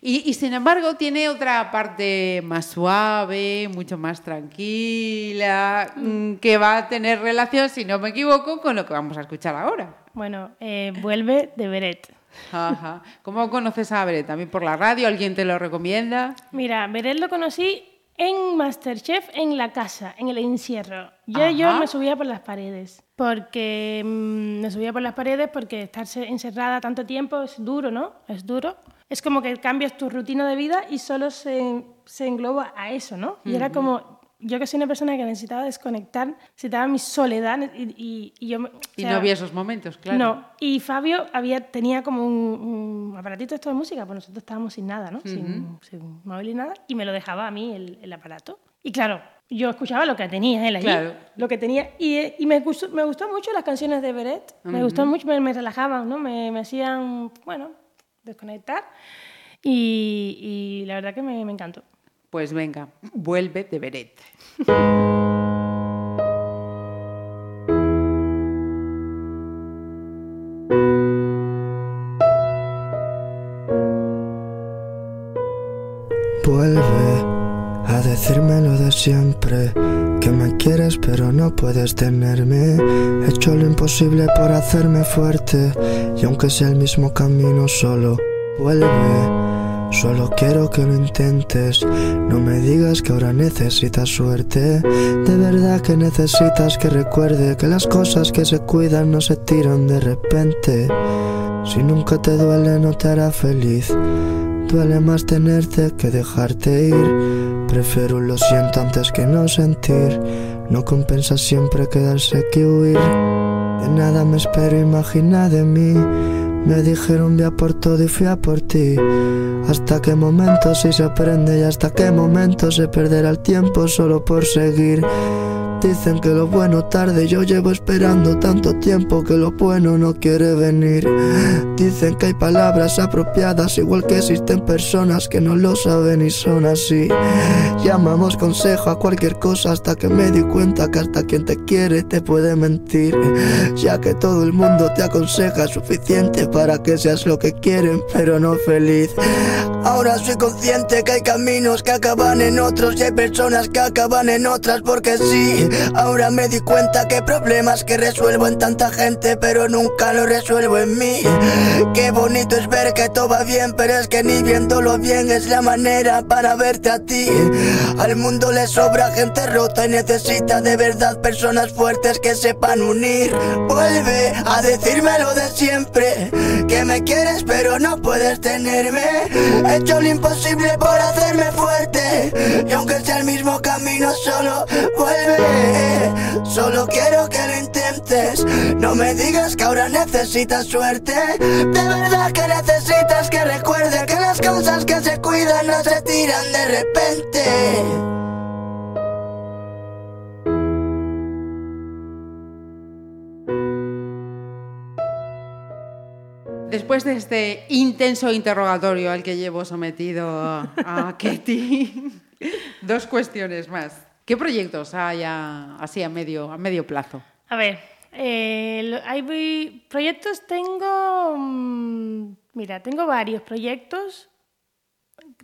Y, y, sin embargo tiene otra parte más suave, mucho más tranquila, mm, que va a tener relación, si no me equivoco, con lo que vamos a escuchar ahora. Bueno, eh, vuelve de Beret. Ajá. ¿Cómo conoces a Beret? ¿También por la radio? ¿Alguien te lo recomienda? Mira, Beret lo conocí en Masterchef en la casa, en el encierro. Yo, yo me subía por las paredes, porque mm, me subía por las paredes porque estarse encerrada tanto tiempo es duro, ¿no? Es duro. Es como que cambias tu rutina de vida y solo se, se engloba a eso, ¿no? Y era como, yo que soy una persona que necesitaba desconectar, necesitaba mi soledad y, y- y yo... o Y sea, no había esos momentos, claro. no, y Fabio había, tenía como un, un aparatito esto de música, pues nosotros estábamos sin nada, ¿no? sin, sin móvil y nada, y me lo dejaba a mí el, el aparato. Y claro, yo escuchaba lo que tenía él allí, Claro. lo que tenía, y, y me, gustó, me gustó mucho las canciones de Beret, me gustó mucho, me, me relajaban, ¿no? Me, me hacían, bueno, desconectar, y, y la verdad que me, me encantó. Pues venga, vuelve de Beret. Vuelve a decirme lo de siempre, que me quieres pero no puedes tenerme. He hecho lo imposible por hacerme fuerte y aunque sea el mismo camino solo, vuelve Solo quiero que lo intentes. No me digas que ahora necesitas suerte. De verdad que necesitas que recuerde que las cosas que se cuidan no se tiran de repente. Si nunca te duele, no te hará feliz. Duele más tenerte que dejarte ir. Prefiero lo siento antes que no sentir. No compensa siempre quedarse que huir. De nada me espero, imagina de mí. Me dijeron ve a por todo y fui a por ti. Hasta qué momento si se aprende y hasta qué momento se perderá el tiempo solo por seguir. Dicen que lo bueno tarde, yo llevo esperando tanto tiempo que lo bueno no quiere venir. Dicen que hay palabras apropiadas, igual que existen personas que no lo saben y son así. Llamamos consejo a cualquier cosa hasta que me di cuenta que hasta quien te quiere te puede mentir. Ya que todo el mundo te aconseja suficiente para que seas lo que quieren, pero no feliz. Ahora soy consciente que hay caminos que acaban en otros y hay personas que acaban en otras porque sí. Ahora me di cuenta que problemas que resuelvo en tanta gente, pero nunca lo resuelvo en mí. Qué bonito es ver que todo va bien, pero es que ni viéndolo bien es la manera para verte a ti. Al mundo le sobra gente rota y necesita de verdad personas fuertes que sepan unir. Vuelve a decirme lo de siempre, que me quieres pero no puedes tenerme. He hecho lo imposible por hacerme fuerte, y aunque sea el mismo camino solo, vuelve. Solo quiero que lo intentes. No me digas que ahora necesitas suerte. De verdad que necesitas que recuerde que las cosas que se cuidan no se tiran de repente. Después de este intenso interrogatorio al que llevo sometido a, Ketty, dos cuestiones más. ¿Qué proyectos hay a- así a medio, a medio plazo? A ver, eh, hay proyectos, tengo, mm, mira, tengo varios proyectos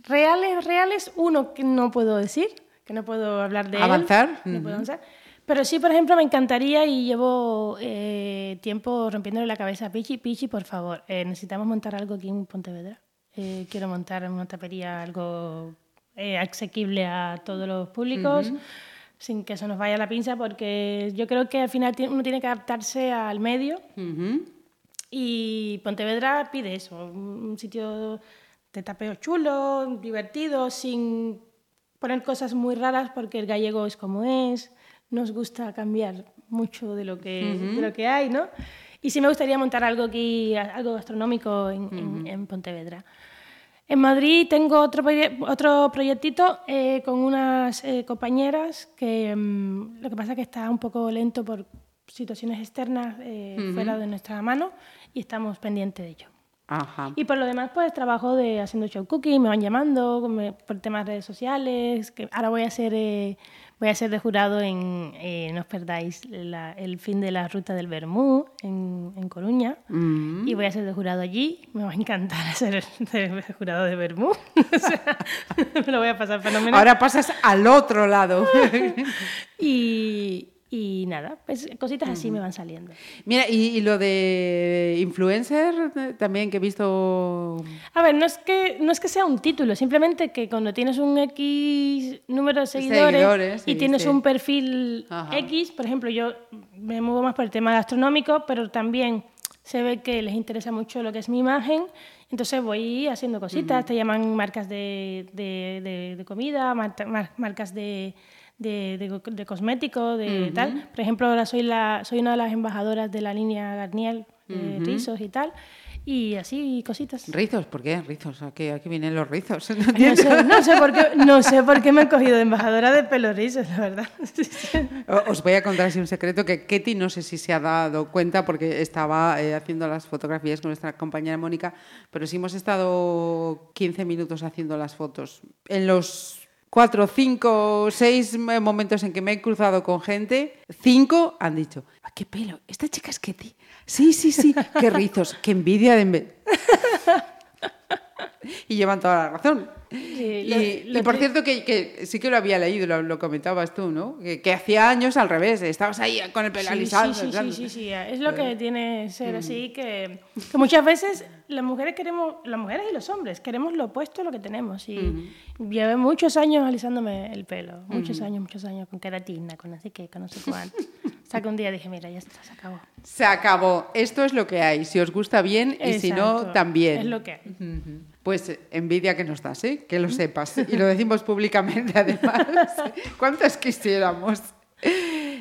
reales, reales, uno que no puedo decir, que no puedo hablar de él, ¿Avanzar? no puedo avanzar. Pero sí, por ejemplo, me encantaría y llevo eh, tiempo rompiéndole la cabeza a Pichi. Pichi, por favor, eh, necesitamos montar algo aquí en Pontevedra. Eh, quiero montar una tapería algo eh, asequible a todos los públicos, sin que se nos vaya la pinza, porque yo creo que al final uno tiene que adaptarse al medio y Pontevedra pide eso, un sitio de tapeo chulo, divertido, sin poner cosas muy raras, porque el gallego es como es, nos gusta cambiar mucho de lo que, de lo que hay, ¿no? Y sí me gustaría montar algo aquí, algo gastronómico en, en- en Pontevedra. En Madrid tengo otro, proye- otro proyectito eh, con unas eh, compañeras que mm, lo que pasa es que está un poco lento por situaciones externas eh, fuera de nuestra mano y estamos pendientes de ello. Ajá. Y por lo demás, pues trabajo de haciendo show cooking, me van llamando me- por temas de redes sociales, que ahora voy a eh, voy a ser de jurado en, eh, no os perdáis, la- el fin de la ruta del Bermú en, en Coruña. Mm. Y voy a ser de jurado allí, me va a encantar ser de jurado de Bermú. O sea, me lo voy a pasar fenomenal. Ahora pasas al otro lado. y, y nada, pues cositas así me van saliendo. Mira, y, y lo de influencer eh, también que he visto. A ver, no es, que, no es que sea un título, simplemente que cuando tienes un X número de seguidores, Seguidores, y sí, tienes sí. un perfil Ajá. X, por ejemplo, yo me muevo más por el tema gastronómico, pero también se ve que les interesa mucho lo que es mi imagen, entonces voy haciendo cositas, te llaman marcas de, de- de- de comida, mar- marcas de, de, de de cosméticos, de Ujú. tal. Por ejemplo, ahora soy, la, soy una de las embajadoras de la línea Garnier de Ujú. rizos y tal, y así cositas. ¿Rizos? ¿Por qué rizos? Aquí, aquí vienen los rizos. No No sé, no sé por qué, no sé por qué me he cogido de embajadora de pelo rizos, la verdad. Os voy a contar así un secreto que Ketty no sé si se ha dado cuenta porque estaba eh, haciendo las fotografías con nuestra compañera Mónica, pero sí hemos estado 15 minutos haciendo las fotos. En los cuatro, cinco, seis momentos en que me he cruzado con gente, cinco han dicho, "Ah, ¿qué pelo? ¿Esta chica es Ketty? Sí, sí, sí, qué rizos, qué envidia de... enve-". y llevan toda la razón. Sí, Y, lo- y por tri- cierto que, que sí que lo había leído, lo, lo comentabas tú, ¿no? Que, que hacía años al revés, estabas ahí con el pelo Sí, alisado. Sí, sí, sí, sí, sí, es lo que tiene ser Mm. así, que, que muchas veces las mujeres queremos, las mujeres y los hombres, queremos lo opuesto a lo que tenemos. Y llevé muchos años alisándome el pelo, muchos Ujú. años, muchos años, con queratina, con así que, con no sé cuánto. Hasta que un día dije, mira, ya está, se acabó. Se acabó. Esto es lo que hay. Si os gusta bien y si no, Exacto, también. Es lo que hay. Ujú. Pues eh, envidia que nos das, ¿eh? Que lo sepas. Y lo decimos públicamente, además. ¿Cuántas quisiéramos?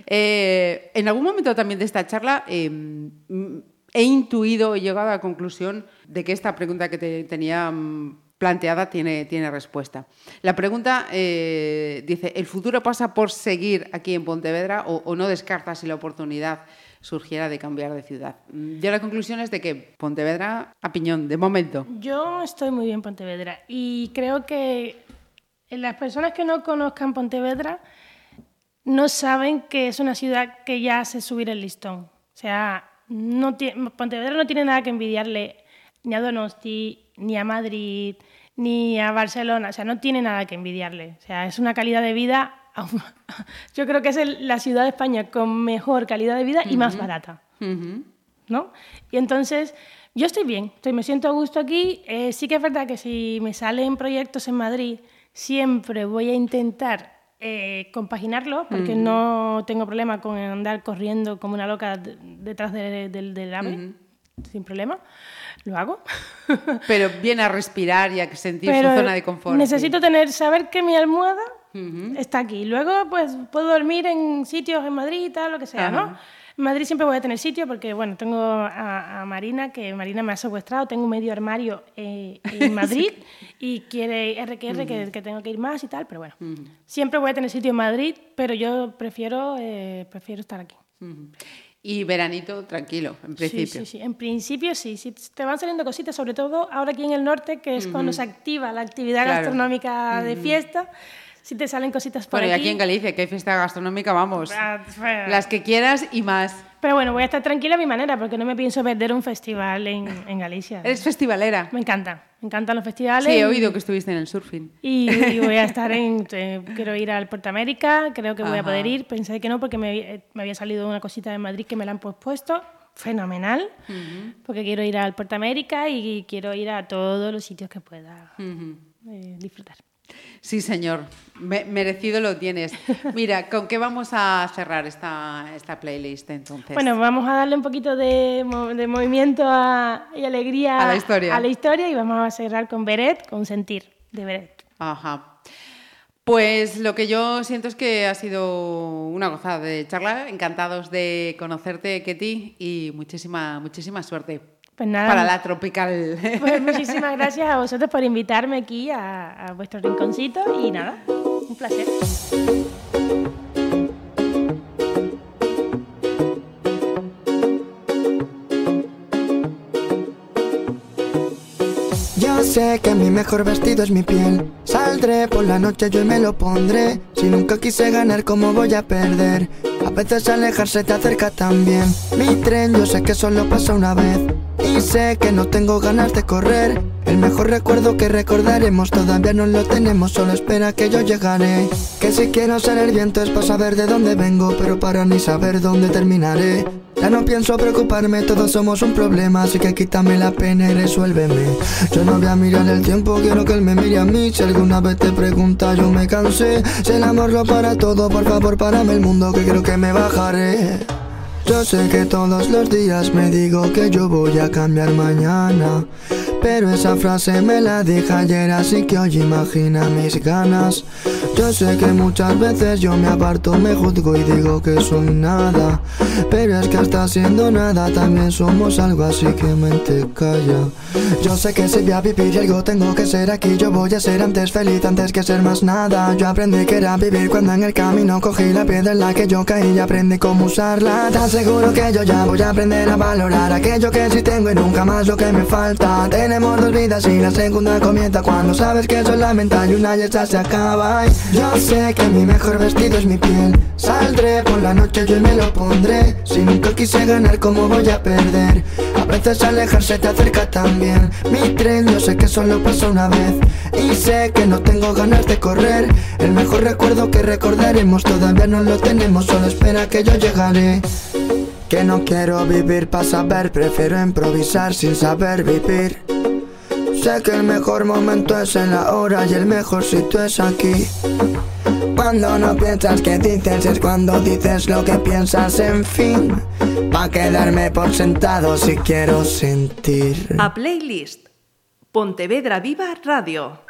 Eh, en algún momento también de esta charla eh, mm, he intuido, he llegado a la conclusión de que esta pregunta que te tenía mm, planteada tiene, tiene respuesta. La pregunta eh, dice, ¿el futuro pasa por seguir aquí en Pontevedra o, o no descartas si la oportunidad surgiera de cambiar de ciudad? Mm, Yo la conclusión es de que Pontevedra a piñón, de momento. Yo estoy muy bien en Pontevedra y creo que las personas que no conozcan Pontevedra no saben que es una ciudad que ya hace subir el listón. O sea, Pontevedra no tiene nada que envidiarle ni a Donosti, ni a Madrid, ni a Barcelona. O sea, no tiene nada que envidiarle. O sea, es una calidad de vida. Yo creo que es el- la ciudad de España con mejor calidad de vida y más Ujú. barata. Ujú. ¿no? Y entonces, yo estoy bien, estoy, me siento a gusto aquí. Eh, sí que es verdad que si me salen proyectos en Madrid, siempre voy a intentar eh, compaginarlo, porque Ujú. no tengo problema con andar corriendo como una loca de- detrás de- del del AVE, sin problema. Lo hago. Pero viene a respirar y a sentir Pero su zona de confort. necesito tener, saber que mi almohada Está aquí. Luego, pues, puedo dormir en sitios en Madrid y tal, lo que sea, ¿no? En Madrid siempre voy a tener sitio porque, bueno, tengo a, a Marina, que Marina me ha secuestrado, tengo un medio armario eh, en Madrid y quiere RQR que, que tengo que ir más y tal, pero bueno, siempre voy a tener sitio en Madrid, pero yo prefiero, eh, prefiero estar aquí. Y veranito tranquilo, en Sí, principio. sí, sí. En principio sí. sí. Te van saliendo cositas, sobre todo ahora aquí en el norte, que es cuando se activa la actividad Claro. gastronómica de Ujú. fiesta. Si te salen cositas por Bueno, y aquí. aquí en Galicia, que hay fiesta gastronómica, vamos. Ah, Las que quieras y más. Pero bueno, voy a estar tranquila a mi manera, porque no me pienso perder un festival en, en Galicia. Eres festivalera. Me encanta. Me encantan los festivales. Sí, he oído que estuviste en el surfing. Y, y voy a estar en. eh, quiero ir al Puerto América, creo que voy a Ajá. poder ir. Pensé que no, porque me, me había salido una cosita de Madrid que me la han pospuesto. Fenomenal. Porque quiero ir al Puerto América y quiero ir a todos los sitios que pueda Ujú. eh, disfrutar. Sí, señor. Me- merecido lo tienes. Mira, ¿con qué vamos a cerrar esta, esta playlist entonces? Bueno, vamos a darle un poquito de, de movimiento a- y alegría A la historia. a la historia y vamos a cerrar con Beret, con Sentir de Beret. Ajá. Pues lo que yo siento es que ha sido una gozada de charla. Encantados de conocerte, Ketty, y muchísima, muchísima suerte Pues nada, para la tropical. Pues muchísimas gracias a vosotros por invitarme aquí a, a vuestro rinconcito y nada, un placer. Yo sé que mi mejor vestido es mi piel. Saldré por la noche yo y me lo pondré. Si nunca quise ganar, ¿cómo voy a perder? A veces alejarse te acerca también. Mi tren, yo sé que solo pasa una vez. Y sé que no tengo ganas de correr. El mejor recuerdo que recordaremos todavía no lo tenemos, solo espera que yo llegaré. Que si quiero ser el viento es para saber de dónde vengo, pero para ni saber dónde terminaré. Ya no pienso preocuparme, todos somos un problema, así que quítame la pena y resuélveme. Yo no voy a mirar el tiempo, quiero que él me mire a mí. Si alguna vez te pregunta, yo me cansé. Si el amor lo para todo, por favor, párame el mundo, que creo que me bajaré. Yo sé que todos los días me digo que yo voy a cambiar mañana. Pero esa frase me la dije ayer, así que hoy imagina mis ganas. Yo sé que muchas veces yo me aparto, me juzgo y digo que soy nada. Pero es que hasta siendo nada también somos algo, así que mente calla. Yo sé que si voy a vivir algo tengo que ser aquí, yo voy a ser antes feliz antes que ser más nada. Yo aprendí que era vivir cuando en el camino cogí la piedra en la que yo caí y aprendí cómo usarla. Aseguro que yo ya voy a aprender a valorar aquello que sí tengo y nunca más lo que me falta. Tenemos dos vidas y la segunda comienza cuando sabes que soy la mental y una y esta se acaba. Y yo sé que mi mejor vestido es mi piel. Saldré por la noche yo me lo pondré. Si nunca quise ganar, ¿cómo voy a perder? A veces alejarse te acerca también. Mi tren, yo sé que solo pasó una vez. Y sé que no tengo ganas de correr. El mejor recuerdo que recordaremos todavía no lo tenemos, solo espera que yo llegaré. Que no quiero vivir para saber, prefiero improvisar sin saber vivir. Sé que el mejor momento es en la hora y el mejor sitio es aquí. Cuando no piensas que dices es cuando dices lo que piensas, en fin. Pa' quedarme por sentado si quiero sentir. A Playlist. Pontevedra Viva Radio.